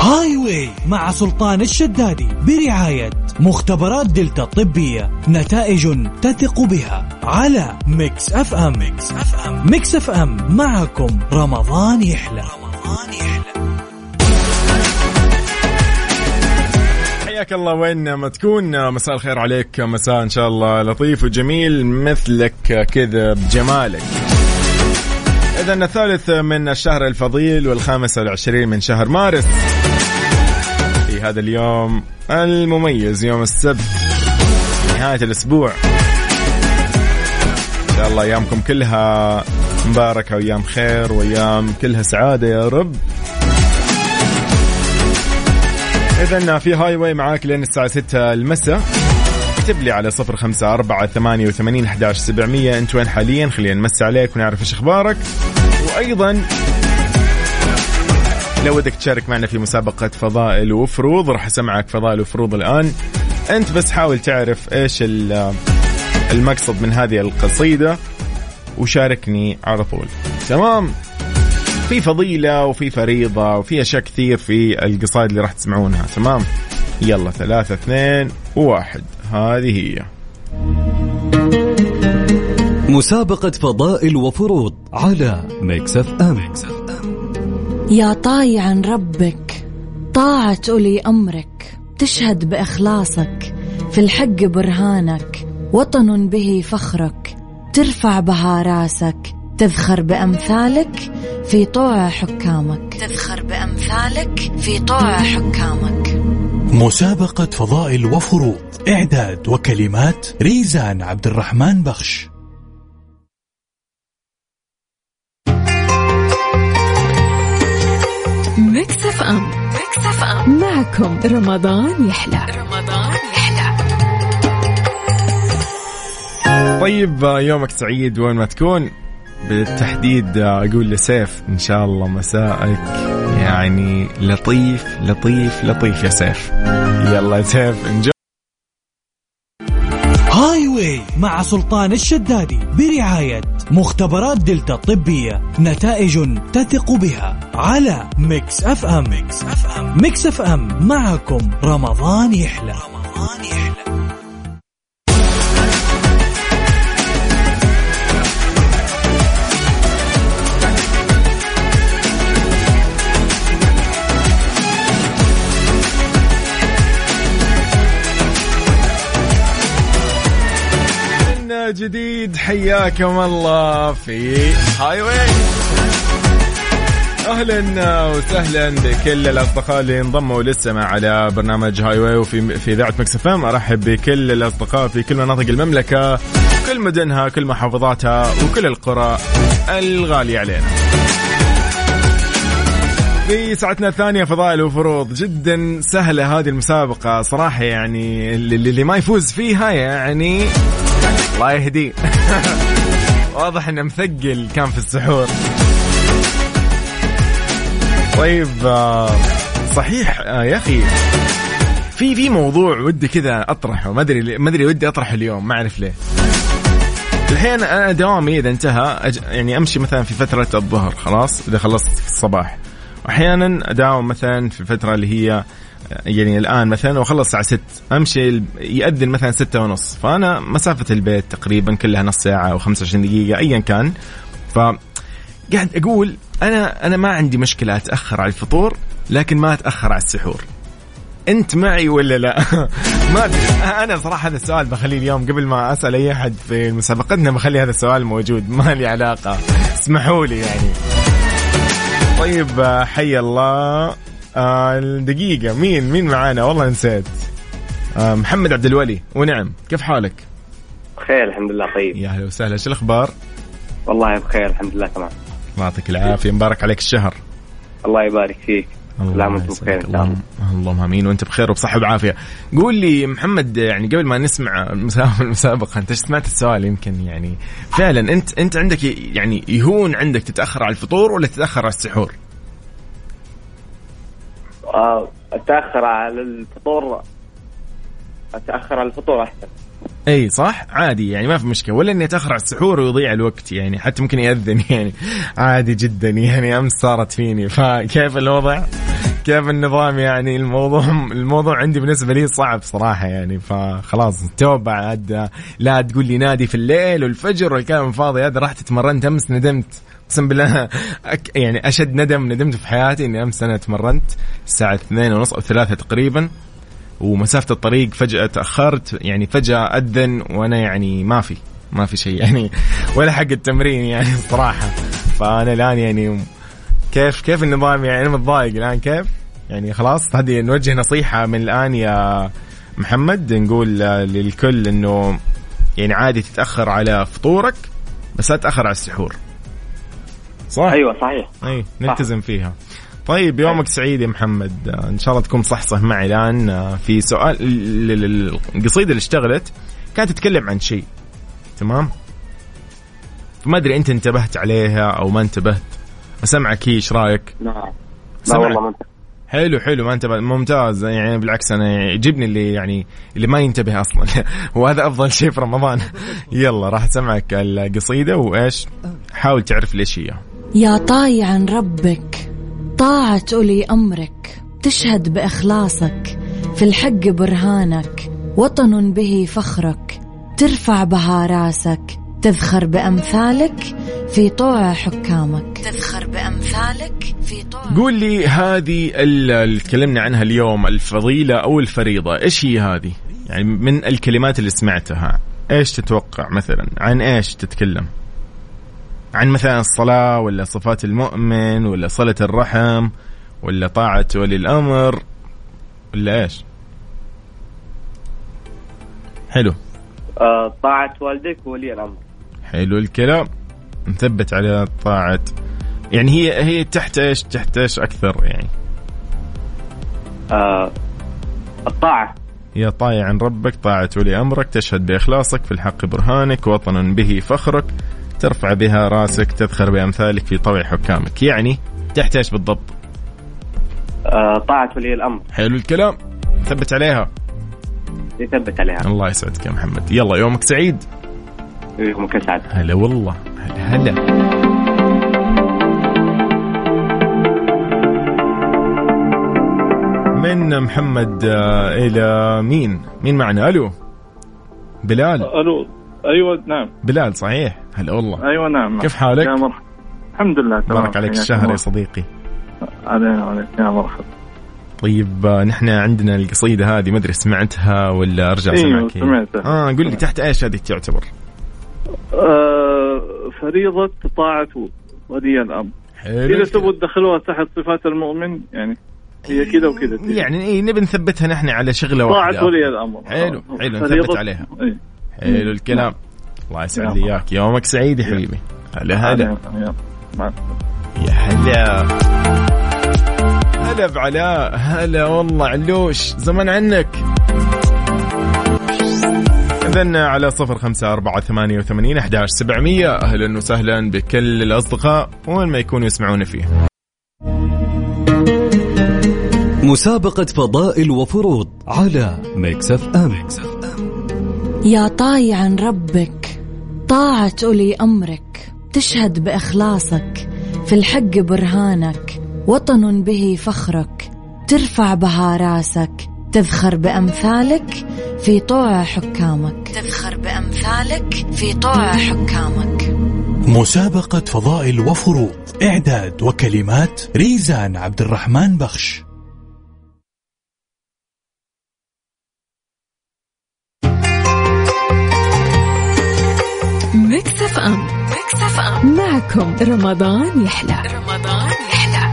Highway مع سلطان الشدادي برعاية مختبرات دلتا الطبية نتائج تثق بها على Mix FM. Mix FM. Mix FM. معكم رمضان يحلى. رمضان يحلى. حياك الله وين ما تكون. مساء الخير عليك مساء إن شاء الله لطيف وجميل مثلك كذا بجمالك. إذا الثالث من الشهر الفضيل والخامس والعشرين من شهر مارس. في هذا اليوم المميز يوم السبت نهاية الأسبوع. إن شاء الله أيامكم كلها مباركة وأيام خير وأيام كلها سعادة يا رب. إذا في هاي واي معاك لين الساعة 6 المساء. اكتب لي على صفر خمسة أربعة ثمانية وثمانين أحداش سبعمية. أنت وين حاليا؟ خلينا نمسي عليك ونعرف إيش أخبارك. وأيضا لو ودك تشارك معنا في مسابقة فضائل وفروض راح أسمعك فضائل وفروض الآن. أنت بس حاول تعرف إيش ال- المقصد من هذه القصيدة وشاركني على طول. تمام؟ في فضيلة وفي فريضة وفي أشياء كثير في القصائد اللي راح تسمعونها. تمام؟ يلا ثلاثة اثنين واحد. هذه هي. مسابقة فضائل وفروض على Mix FM يا طايعا ربك طاعة أولي أمرك. تشهد بإخلاصك في الحق برهانك. وطن به فخرك ترفع بها رأسك. تذخر بأمثالك في طوع حكامك. تذخر بأمثالك في طوع حكامك. مسابقة فضائل وفروض إعداد وكلمات ريزان عبد الرحمن بخش. ام Mix FM. معكم رمضان يحلى. رمضان يحلى. طيب يومك سعيد وين ما تكون. بالتحديد أقول لسيف إن شاء الله مساءك يعني لطيف لطيف لطيف يا سيف. يلا يا سيف enjoy. Highway مع سلطان الشدادي برعاية مختبرات دلتا الطبية نتائج تثق بها على Mix FM. Mix FM. Mix FM. معكم رمضان يحلى. رمضان يحلى. جديد حياكم الله في Highway أهلا وسهلا بكل الأصدقاء اللي انضموا للسماع على برنامج Highway وفي في إذاعة Mix FM. أرحب بكل الأصدقاء في كل مناطق المملكة كل مدنها كل محافظاتها وكل القرى الغالية علينا. في ساعتنا الثانية فضائل وفروض جدا سهلة هذه المسابقة صراحة يعني اللي, اللي ما يفوز فيها يعني الله يهديه واضح إنه مثقل كان في السحور. طيب آه، صحيح آه، يا أخي. في في موضوع ودي كذا أطرحه. ما أدري ما أدري ودي أطرحه اليوم ما أعرف ليه. الحين أنا دوامي إذا انتهى أج... يعني أمشي مثلا في فترة الظهر خلاص؟ إذا خلصت في الصباح. واحيانا أداوم مثلا في الفترة اللي هي يعني الآن مثلا واخلص الساعة 6 أمشي يأذن مثلا 6 ونص. فأنا مسافة البيت تقريبا كلها نص ساعة أو 25 دقيقة ايا كان. ف قاعد أقول أنا أنا ما عندي مشكلة أتأخر على الفطور لكن ما أتأخر على السحور. أنت معي ولا لا؟ ما أنا صراحة هذا السؤال بخليه اليوم قبل ما أسأل أي أحد في مسابقتنا بخلي هذا السؤال موجود. ما لي علاقة. اسمحوا لي يعني. طيب حي الله. آه دقيقة. مين؟ مين معانا؟ والله نسيت. آه محمد عبد الولي. ونعم. كيف حالك؟ بخير الحمد لله. طيب. يا أهلا وسهلا. شو الأخبار؟ والله بخير الحمد لله تمام. الله يعطيك العافية. مبارك عليك الشهر. الله يبارك فيك. الله وأنتم بخير إن شاء الله. اللهم آمين. وأنت بخير وبصحة وبعافيه قول لي محمد يعني قبل ما نسمع المسابقة أنت سمعت السؤال؟ يمكن يعني فعلا انت أنت عندك يعني يهون عندك تتأخر على الفطور ولا تتأخر على السحور؟ آه، أتأخر على الفطور. أتأخر على الفطور أحسن. أي صح؟ عادي يعني ما في مشكلة. ولا إني أتأخر على السحور ويضيع الوقت يعني حتى ممكن يأذن يعني. عادي جدا يعني أمس صارت فيني. فكيف الوضع؟ كيف النظام يعني؟ الموضوع الموضوع عندي بالنسبة لي صعب صراحة يعني. فخلاص توبه عاد. لا تقول لي نادي في الليل والفجر والكلام الفاضي هذا رحت تمرنت أمس ندمت. أقسم بالله أك يعني أشد ندم ندمت في حياتي إني أمس أنا تمرنت الساعة اثنين ونص أو ثلاثة تقريبا ومسافة الطريق فجأة تأخرت يعني فجأة أذن وأنا يعني ما في ما في شيء يعني ولا حق التمرين يعني صراحة فأنا الآن يعني كيف كيف النظام؟ يعني أنا متضايق الآن كيف؟ يعني خلاص هذه نوجه نصيحة من الآن يا محمد نقول للكل إنه يعني عادي تتأخر على فطورك بس لا تتأخر على السحور. صح؟ أيوه صحيح. أي نلتزم صح. فيها. طيب يومك سعيد يا محمد. إن شاء الله تكون صح صح معي الآن. في سؤال القصيدة اللي اشتغلت كانت تتكلم عن شيء. تمام؟ فما أدري أنت انتبهت عليها أو ما انتبهت. أسمعك هي إيش رأيك؟ نعم. لا والله ما حلو حلو ما انتبه ممتاز. يعني بالعكس أنا يعجبني اللي يعني اللي ما ينتبه أصلا. وهذا أفضل شيء في رمضان. يلا راح أسمعك القصيدة. وإيش؟ حاول تعرف ليش هي. يا طايعا ربك طاعة أولي أمرك تشهد بإخلاصك في الحق برهانك وطن به فخرك ترفع بها رأسك تذخر بأمثالك في طوع حكامك. تذخر بأمثالك في طوع قول لي هذه اللي تكلمنا عنها اليوم الفضيلة أو الفريضة إيش هي هذه؟ يعني من الكلمات اللي سمعتها إيش تتوقع مثلا؟ عن إيش تتكلم؟ عن مثلا الصلاة ولا صفات المؤمن ولا صلة الرحم ولا طاعة ولي الأمر ولا إيش؟ حلو. آه طاعة والدك وولي الأمر. حلو الكلام. نثبت على طاعة. يعني هي هي تحت إيش؟ تحت إيش أكثر يعني؟ آه الطاعة. يا طايع عن ربك طاعة ولي أمرك تشهد بإخلاصك في الحق برهانك وطنا به فخرك. ترفع بها راسك تذخر بأمثالك في طوع حكامك. يعني تحت إيش بالضبط؟ آه طاعة ولي الأمر. حلو الكلام. ثبت عليها. يثبت عليها. الله يسعدك يا محمد. يلا يومك سعيد؟ يومك اسعد هلا والله. هلا هلا. من محمد آه، إلى مين؟ مين معنا؟ ألو. بلال. ألو. أيوه نعم. بلال صحيح؟ هلا والله. أيوه نعم. كيف حالك؟ يا مرحبا. الحمد لله تمام. بارك عليك الشهر يا صديقي. علينا عليك يا مرحبا. طيب آه، نحن عندنا القصيدة هذه ما أدري سمعتها ولا أرجع أيوه اسمعك سمعتها. آه قل لي تحت إيش هذه تعتبر؟ آه فريضة طاعة ولي الأمر. حلو. إذا تبغوا تدخلوها تحت صفات المؤمن يعني هي كذا وكذا يعني إيه نبي نثبتها نحن على شغلة واحدة. طاعة ولي الأمر. حلو آه، حلو نثبت عليها. إيه. حلو الكلام. الله يسعد لي إياك. يومك سعيد يا حبيبي. هلا هلا. يا- مع يا هلا. هلا بعلاء. هلا والله علوش. زمان عنك. إذن على صفر خمسة أربعة ثمانية وثمانين أحداش سبعمية. أهلا وسهلا بكل الأصدقاء وين ما يكونوا يسمعونا فيه. مسابقة فضائل وفروض على Mix FM. يا طايعا ربك طاعة أولي أمرك تشهد بإخلاصك في الحق برهانك وطن به فخرك ترفع بها رأسك تذخر بأمثالك في طوع حكامك. تذخر بأمثالك في طوع حكامك. مسابقة فضائل وفروض إعداد وكلمات ريزان عبد الرحمن بخش. Mix FM. Mix FM. معكم رمضان يحلى. رمضان يحلى.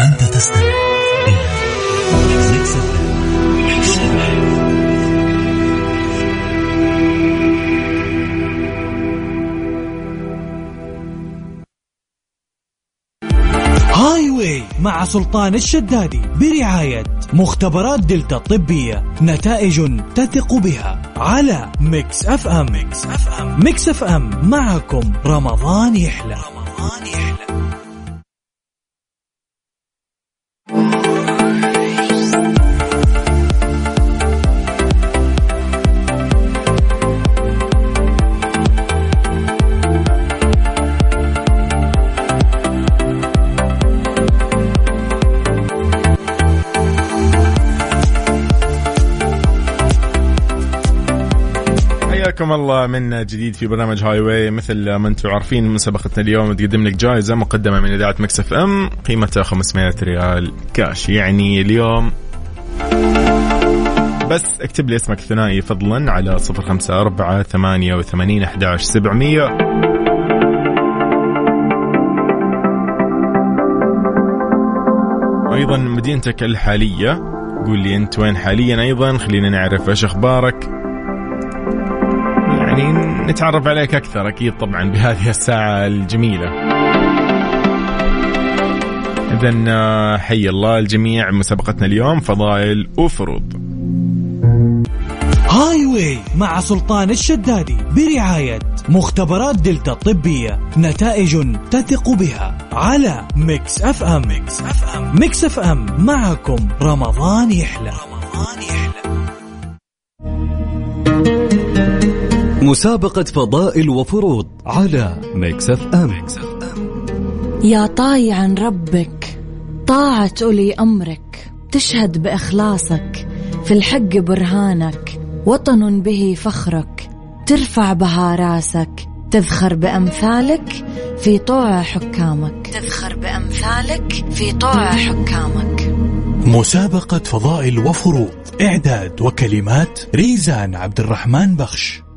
أنت تستمع Highway مع سلطان الشدادي برعاية مختبرات دلتا الطبية نتائج تثق بها على Mix FM. Mix FM. Mix FM. معكم رمضان يحلى. رمضان يحلى. حياكم الله من جديد في برنامج Highway مثل ما أنتم عارفين مسابقتنا اليوم تقدم لك جائزة مقدمة من إذاعة Mix FM قيمتها 500 ريال كاش يعني اليوم بس اكتب لي اسمك ثنائي فضلا على 054 88 11 700 أيضا مدينتك الحالية. قول لي أنت وين حاليا أيضا. خلينا نعرف إيش أخبارك. يعني نتعرف عليك أكثر أكيد طبعا بهذه الساعة الجميلة. اذا حي الله الجميع مسابقتنا اليوم فضائل وفروض. Highway مع سلطان الشدادي برعاية مختبرات دلتا الطبية نتائج تثق بها على Mix FM. Mix FM. Mix FM. معكم رمضان يحلى. رمضان يحلى. مسابقة فضائل وفروض على Mix FM يا طايعا ربك طاعة أولي أمرك تشهد بإخلاصك في الحق برهانك وطن به فخرك ترفع بها راسك تذخر بأمثالك في طوع حكامك. تذخر بأمثالك في طوع حكامك. مسابقة فضائل وفروض إعداد وكلمات ريزان عبد الرحمن بخش.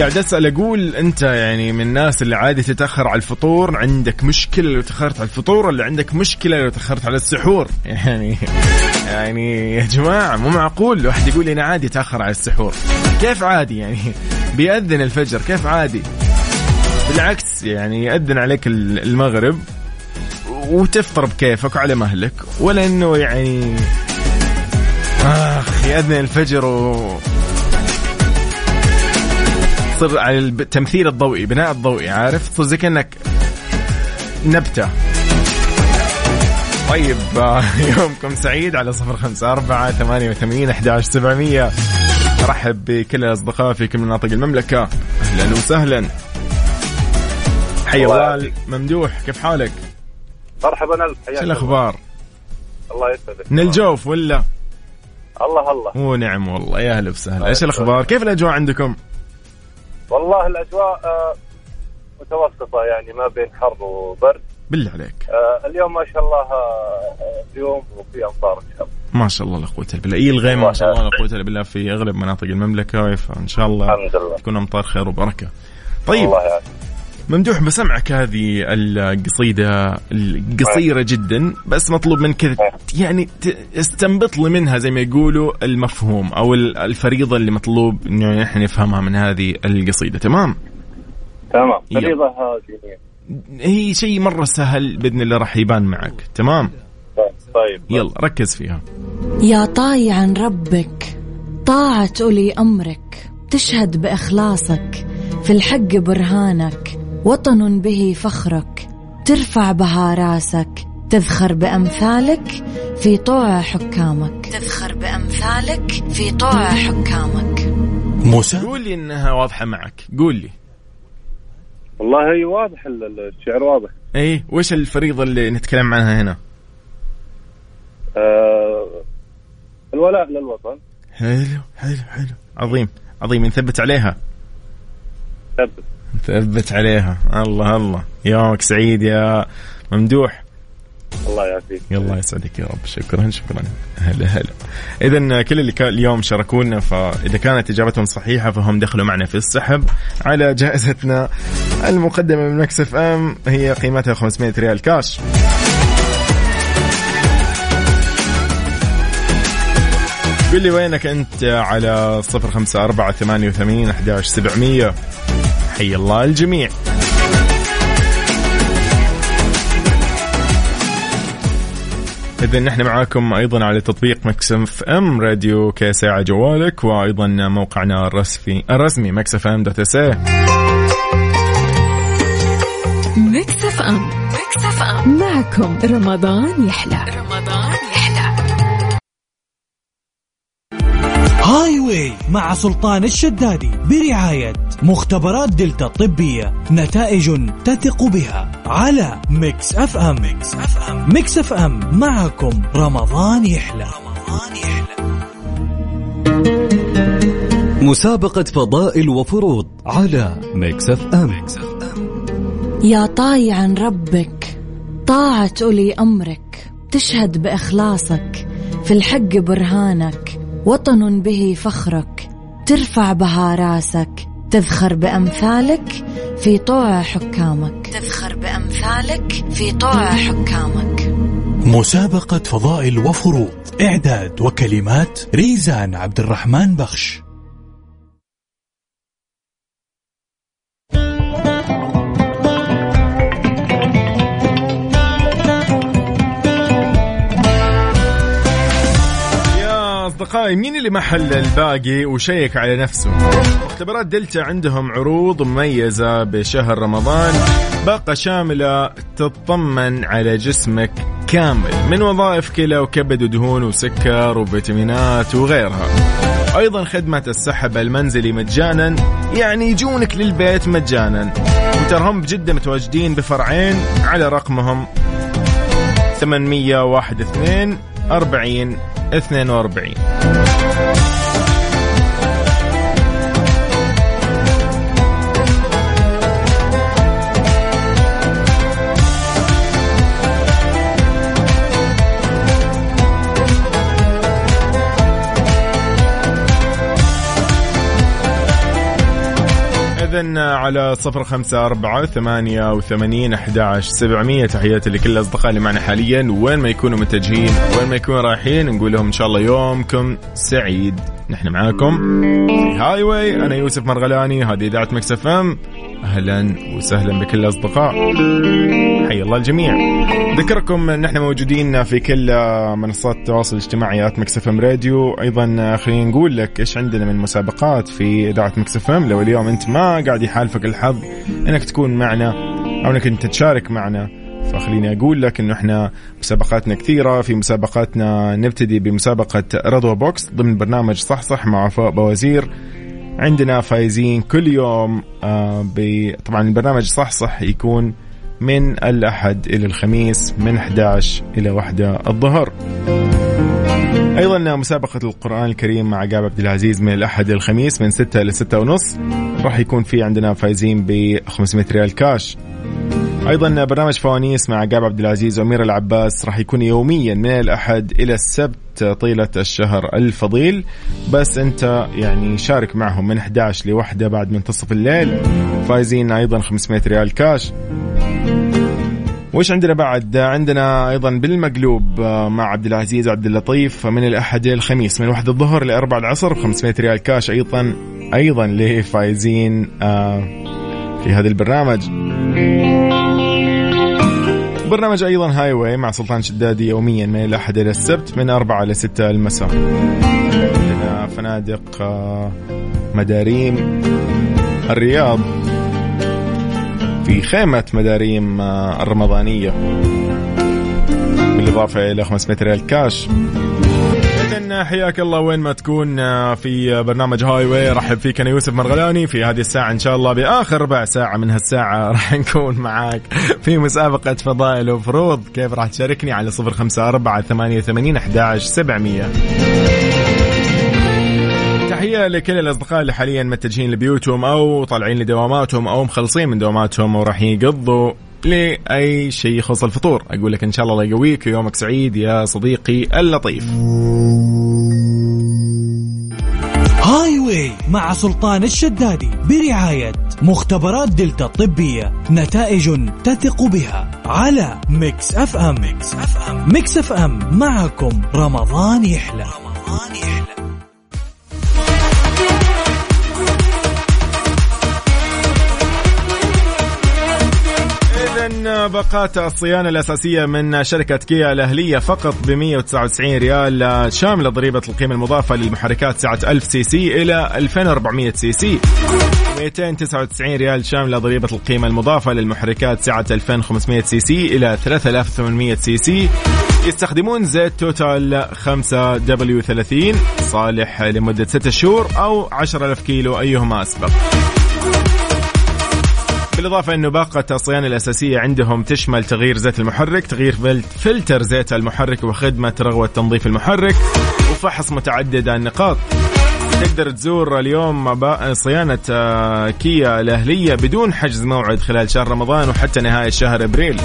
قاعد أسأل أقول أنت يعني من الناس اللي عادي تتأخر على الفطور عندك مشكلة لو تأخرت على الفطور ولا عندك مشكلة لو تأخرت على السحور؟ يعني يعني يا جماعة مو معقول الواحد يقول لي أنا عادي أتأخر على السحور. كيف عادي يعني؟ بيأذن الفجر كيف عادي؟ بالعكس يعني يأذن عليك المغرب وتفطر بكيفك وعلى مهلك ولا إنه يعني آخ يأذن الفجر و تصير على التمثيل الضوئي بناء الضوئي عارف؟ تصير زي كانك نبتة. طيب يومكم سعيد على صفر خمسة أربعة ثمانية وثمانين أحداش سبعمية. أرحب بكل الأصدقاء في كل مناطق المملكة. أهلا وسهلا. حي الله ممدوح كيف حالك؟ مرحبا ألف شو الأخبار؟ الله يسعدك. من الجوف ولا؟ الله الله. ونعم والله يا أهلا وسهلا. إيش الأخبار؟ كيف الأجواء عندكم؟ والله الأجواء آه، متوسطة يعني ما بين حر وبرد. بالله عليك. آه، اليوم ما شاء الله آه، اليوم وفي أمطار إن شاء الله. ما شاء الله لا قوة إلا بالله. اي الغيم ما شاء الله لا قوة إلا بالله في أغلب مناطق المملكة فان شاء الله الحمد لله. تكون أمطار خير وبركة. طيب. الله يعني. ممدوح بسمعك هذه القصيدة القصيرة جدا بس مطلوب منك كذا يعني استنبط لي منها زي ما يقولوا المفهوم أو الفريضة اللي مطلوب إنه نحن نفهمها من هذه القصيدة. تمام؟ تمام. فريضة دينية هي شيء مرة سهل بإذن الله راح يبان معك. تمام؟ طيب. يلا ركز فيها. يا طايعا ربك طاعة أولي أمرك تشهد بإخلاصك في الحق برهانك وطن به فخرك. ترفع بها راسك. تذخر بأمثالك في طوع حكامك. تذخر بأمثالك في طوع حكامك. موسى؟ قول لي إنها واضحة معك. قول لي. والله هي واضح الشعر واضح. إي وش الفريضة اللي نتكلم عنها هنا؟ آه الولاء للوطن. حلو حلو حلو. عظيم عظيم. نثبت عليها. ثبت. ثبت عليها. الله الله. يومك سعيد يا ممدوح. الله يعافيك. الله يسعدك يا رب. شكرا شكرا. هلا هلا. اذا كل اللي اليوم شاركوا لنا فإذا كانت إجابتهم صحيحة فهم دخلوا معنا في السحب على جائزتنا المقدمة من مكسف إم. هي قيمتها 500 ريال كاش. قل لي وينك أنت على 054 88 11700 حي الله الجميع. إذا نحن معاكم أيضا على تطبيق Mix FM Radio كساعة جوالك وأيضا موقعنا الرسمي الرسمي Mix FM dot SA Mix FM. Mix FM. معكم رمضان يحلى. رمضان Highway مع سلطان الشدادي برعاية مختبرات دلتا الطبية نتائج تثق بها على Mix FM. Mix FM Mix FM معكم. رمضان يحلى. رمضان يحلى مسابقة فضائل وفروض على Mix FM. يا طايعا ربك طاعة أولي أمرك تشهد بإخلاصك في الحق برهانك وطن به فخرك ترفع بها راسك تذخر بأمثالك في طوع حكامك. تذخر بأمثالك في طوع حكامك. مسابقة فضائل وفروض إعداد وكلمات ريزان عبد الرحمن بخش. أصدقائي مين اللي ما حل الباقي وشيك على نفسه؟ مختبرات دلتا عندهم عروض مميزة بشهر رمضان. باقة شاملة تطمن على جسمك كامل من وظائف كلى وكبد ودهون وسكر وفيتامينات وغيرها. أيضا خدمة السحب المنزلي مجانا يعني يجونك للبيت مجانا. وترهم بجدة متواجدين بفرعين على رقمهم 812 40 42 إذا على صفر خمسة أربعة ثمانية وثمانين أحد سبعمية. تحياتي لكل الأصدقاء اللي معنا حاليا. وين ما يكونوا متجهين وين ما يكونوا رايحين نقول لهم إن شاء الله يومكم سعيد. نحن معاكم في Highway أنا يوسف مرغلاني هذه إذاعة Mix FM. أهلا وسهلا بكل الأصدقاء حي الله الجميع. ذكركم إن إحنا موجودين في كل منصات التواصل الاجتماعي at Mix FM Radio. أيضا خلينا نقول لك إيش عندنا من مسابقات في إذاعة Mix FM. لو اليوم أنت ما قاعد يحالفك الحظ إنك تكون معنا أو إنك أنت تشارك معنا فخليني أقول لك إنه إحنا مسابقاتنا كثيرة. في مسابقاتنا نبتدي بمسابقة رضوى box ضمن برنامج صح صح مع وفاء بوازير عندنا فايزين كل يوم آه طبعا البرنامج صح صح يكون من الأحد إلى الخميس من 11 إلى 1 الظهر. أيضا مسابقة القرآن الكريم مع عقاب عبد العزيز من الأحد إلى الخميس من 6 إلى 6 ونص. راح يكون في عندنا فايزين ب 500 ريال كاش. أيضا برنامج فوانيس مع عقاب عبد العزيز وأمير العباس راح يكون يوميا من الأحد إلى السبت طيلة الشهر الفضيل. بس أنت يعني شارك معهم من 11 لوحدة بعد منتصف الليل. فايزين أيضا 500 ريال كاش. وش عندنا بعد؟ عندنا أيضا بالمقلوب مع عبد العزيز وعبد اللطيف من الأحد إلى الخميس من واحد الظهر لاربع العصر ب 500 ريال كاش أيضا أيضا لفايزين آه، في هذا البرنامج. برنامج أيضا هاي واي مع سلطان شدادي يوميا من الأحد إلى السبت من أربعة إلى ستة المساء. عندنا فنادق آه، مداريم الرياض في خيمة مداريم آه، الرمضانية. بالإضافة إلى 500 ريال كاش إذن حياك الله وين ما تكون آه، في برنامج هاي واي. رحب فيك أنا يوسف مرغلاني في هذه الساعة. إن شاء الله بآخر ربع ساعة من هالساعة راح نكون معاك في مسابقة فضائل وفروض. كيف راح تشاركني؟ على صفر خمسة أربعة ثمانية وثمانين أحداش سبعمية. تحية لكل الأصدقاء اللي حاليا متجهين لبيوتهم أو طالعين لدواماتهم أو مخلصين من دواماتهم وراح يقضوا لأي شيء يخص الفطور. أقول لك إن شاء الله الله يقويك ويومك سعيد يا صديقي اللطيف. Highway مع سلطان الشدادي برعاية مختبرات دلتا الطبية نتائج تثق بها على Mix FM. Mix FM. Mix FM. معكم رمضان يحلى. رمضان يحلى. إذا باقات الصيانة الأساسية من شركة كيا الأهلية فقط ب 199 ريال شاملة ضريبة القيمة المضافة للمحركات سعة 1000 سي سي إلى 2400 سي سي. 299 ريال شاملة ضريبة القيمة المضافة للمحركات سعة 2500 سي سي إلى 3800 سي سي. يستخدمون زيت Total 5 W 30 صالح لمدة 6 شهور أو 10000 كيلو أيهما أسبق. بالإضافة أنه باقة الصيانة الأساسية عندهم تشمل تغيير زيت المحرك تغيير فلتر زيت المحرك وخدمة رغوة تنظيف المحرك وفحص متعدد النقاط. تقدر تزور اليوم صيانة آه، كيا الأهلية بدون حجز موعد خلال شهر رمضان وحتى نهاية شهر أبريل.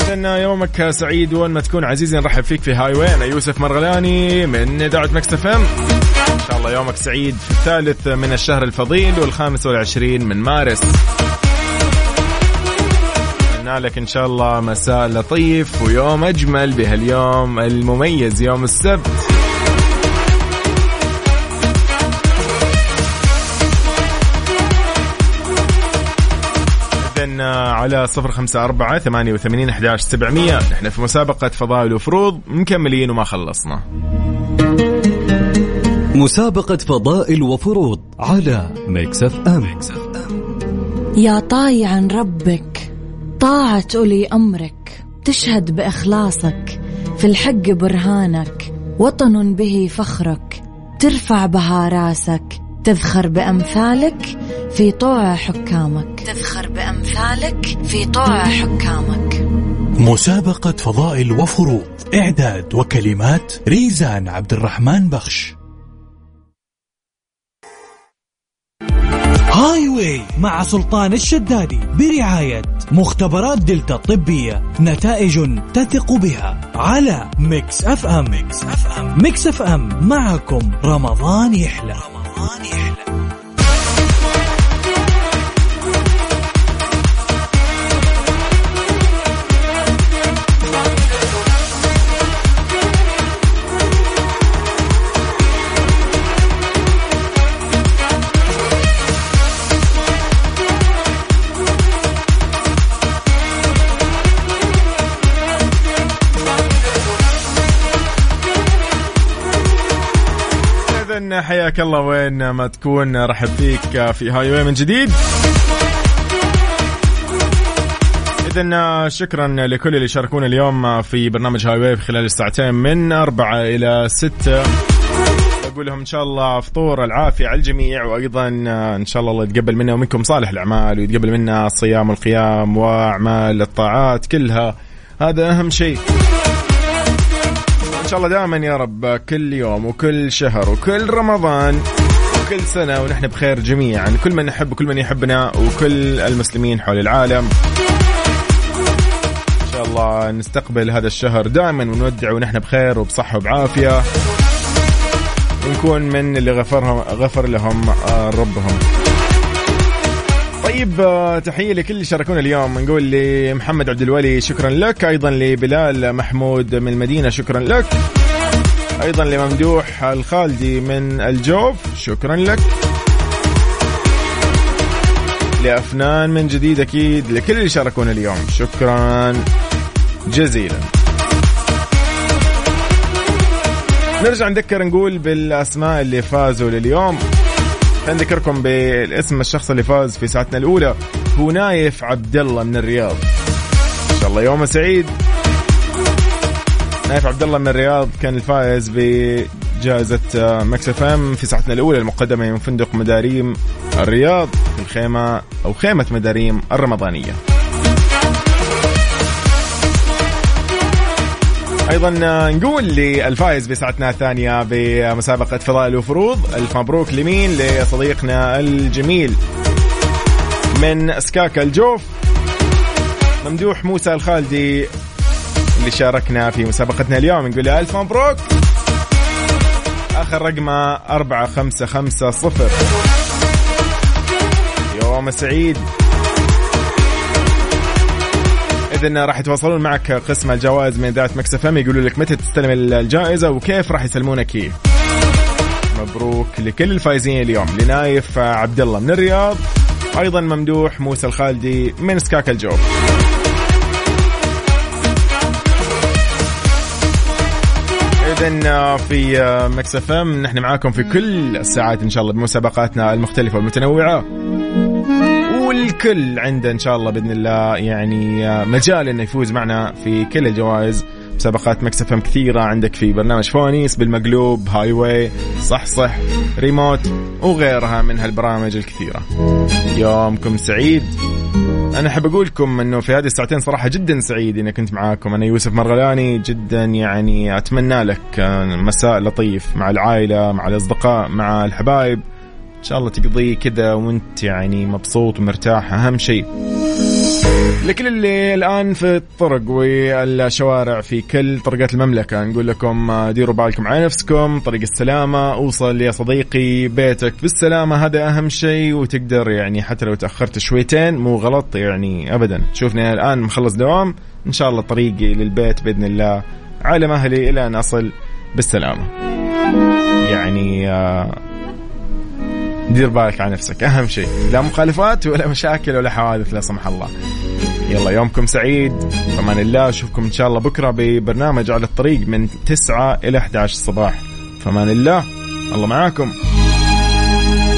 إذن يومك سعيد وين ما تكون عزيزي نرحب فيك في Highway أنا يوسف مرغلاني من إذاعة Mix FM. إن شاء الله يومك سعيد في الثالث من الشهر الفضيل والخامس والعشرين من مارس. أتمنى لك إن شاء الله مساء لطيف ويوم أجمل بهاليوم المميز يوم السبت. على صفر خمسة أربعة ثمانية وثمانين أحداش سبعمية. نحن في مسابقة فضائل وفروض مكملين وما خلصنا. مسابقة فضائل وفروض على Mix FM يا طايعن ربك طاعة أولي أمرك تشهد بإخلاصك في الحق برهانك وطن به فخرك ترفع بها راسك تذخر بأمثالك في طوع حكامك. تذخر بأمثالك في طوع حكامك. مسابقة فضائل وفروض إعداد وكلمات ريزان عبد الرحمن بخش. Highway مع سلطان الشدادي برعاية مختبرات دلتا الطبية نتائج تثق بها على Mix FM. Mix FM. Mix FM. معكم رمضان يحلى. رمضان يحلى. حياك الله وين ما تكون. رحب فيك في Highway من جديد. إذا شكرا لكل اللي شاركونا اليوم في برنامج Highway خلال الساعتين من أربعة إلى ستة. أقول لهم إن شاء الله فطور العافية على الجميع وأيضا إن شاء الله الله يتقبل منا ومنكم صالح الأعمال ويتقبل منا الصيام والقيام وأعمال الطاعات كلها. هذا أهم شيء. إن شاء الله دائما يا رب كل يوم وكل شهر وكل رمضان وكل سنة ونحن بخير جميعا. كل من نحب وكل من يحبنا وكل المسلمين حول العالم. إن شاء الله نستقبل هذا الشهر دائما ونودع ونحن بخير وبصحة وبعافية ونكون من اللي غفرهم غفر لهم آه، ربهم. طيب آه، تحية لكل اللي شاركونا اليوم. نقول لمحمد عبد الولي شكرا لك. أيضا لبلال محمود من المدينة شكرا لك. أيضا لممدوح الخالدي من الجوف شكرا لك. لأفنان من جديد أكيد لكل اللي شاركونا اليوم شكرا جزيلا. نرجع نذكر نقول بالأسماء اللي فازوا لليوم. نذكركم بالاسم الشخص اللي فاز في ساعتنا الأولى هو نايف عبد الله من الرياض إن شاء الله يوم سعيد نايف عبد الله من الرياض كان الفائز بجائزة Mix FM في ساعتنا الأولى المقدمة من فندق مداريم الرياض في الخيمة أو خيمة مداريم الرمضانية. أيضا نقول للفائز بساعتنا الثانية بمسابقة فضائل وفروض ألف مبروك لمين؟ لصديقنا الجميل من سكاكا الجوف ممدوح موسى الخالدي اللي شاركنا في مسابقتنا اليوم. نقول ألف مبروك. آخر رقمه أربعة خمسة خمسة صفر. يوم سعيد. اذا راح يتواصلون معك قسم الجوائز من إذاعة مكس إم. يقولوا لك متى تستلم الجائزة وكيف راح يسلمونك اياه مبروك لكل الفايزين اليوم. لنايف عبد الله من الرياض أيضا ممدوح موسى الخالدي من سكاكا الجوف. اذا في Mix FM نحن معاكم في كل الساعات إن شاء الله بمسابقاتنا المختلفة والمتنوعة. والكل عنده إن شاء الله بإذن الله يعني مجال إنه يفوز معنا في كل الجوائز. مسابقات Mix FM كثيرة عندك في برنامج فوانيس بالمقلوب Highway صح صح ريموت وغيرها من هالبرامج الكثيرة. يومكم سعيد. أنا أحب أقول لكم إنه في هذه الساعتين صراحة جدا سعيد إني كنت معاكم. أنا يوسف مرغلاني جدا يعني أتمنى لك مساء لطيف مع العائلة مع الأصدقاء مع الحبايب. إن شاء الله تقضيه كذا وأنت يعني مبسوط ومرتاح. أهم شيء. لكل اللي الآن في الطرق والشوارع في كل طرقات المملكة نقول لكم ديروا بالكم على نفسكم. طريق السلامة أوصل يا صديقي بيتك بالسلامة. هذا أهم شيء وتقدر يعني حتى لو تأخرت شويتين مو غلط يعني ابدا. شوفني الآن مخلص دوام. إن شاء الله طريقي للبيت بإذن الله. على مهلي إلى أن أصل بالسلامة. يعني آه دير بالك على نفسك أهم شيء. لا مخالفات ولا مشاكل ولا حوادث لا سمح الله. يلا يومكم سعيد. فمان الله. أشوفكم إن شاء الله بكرة ببرنامج على الطريق من 9 إلى 11 الصباح. فمان الله. الله معاكم.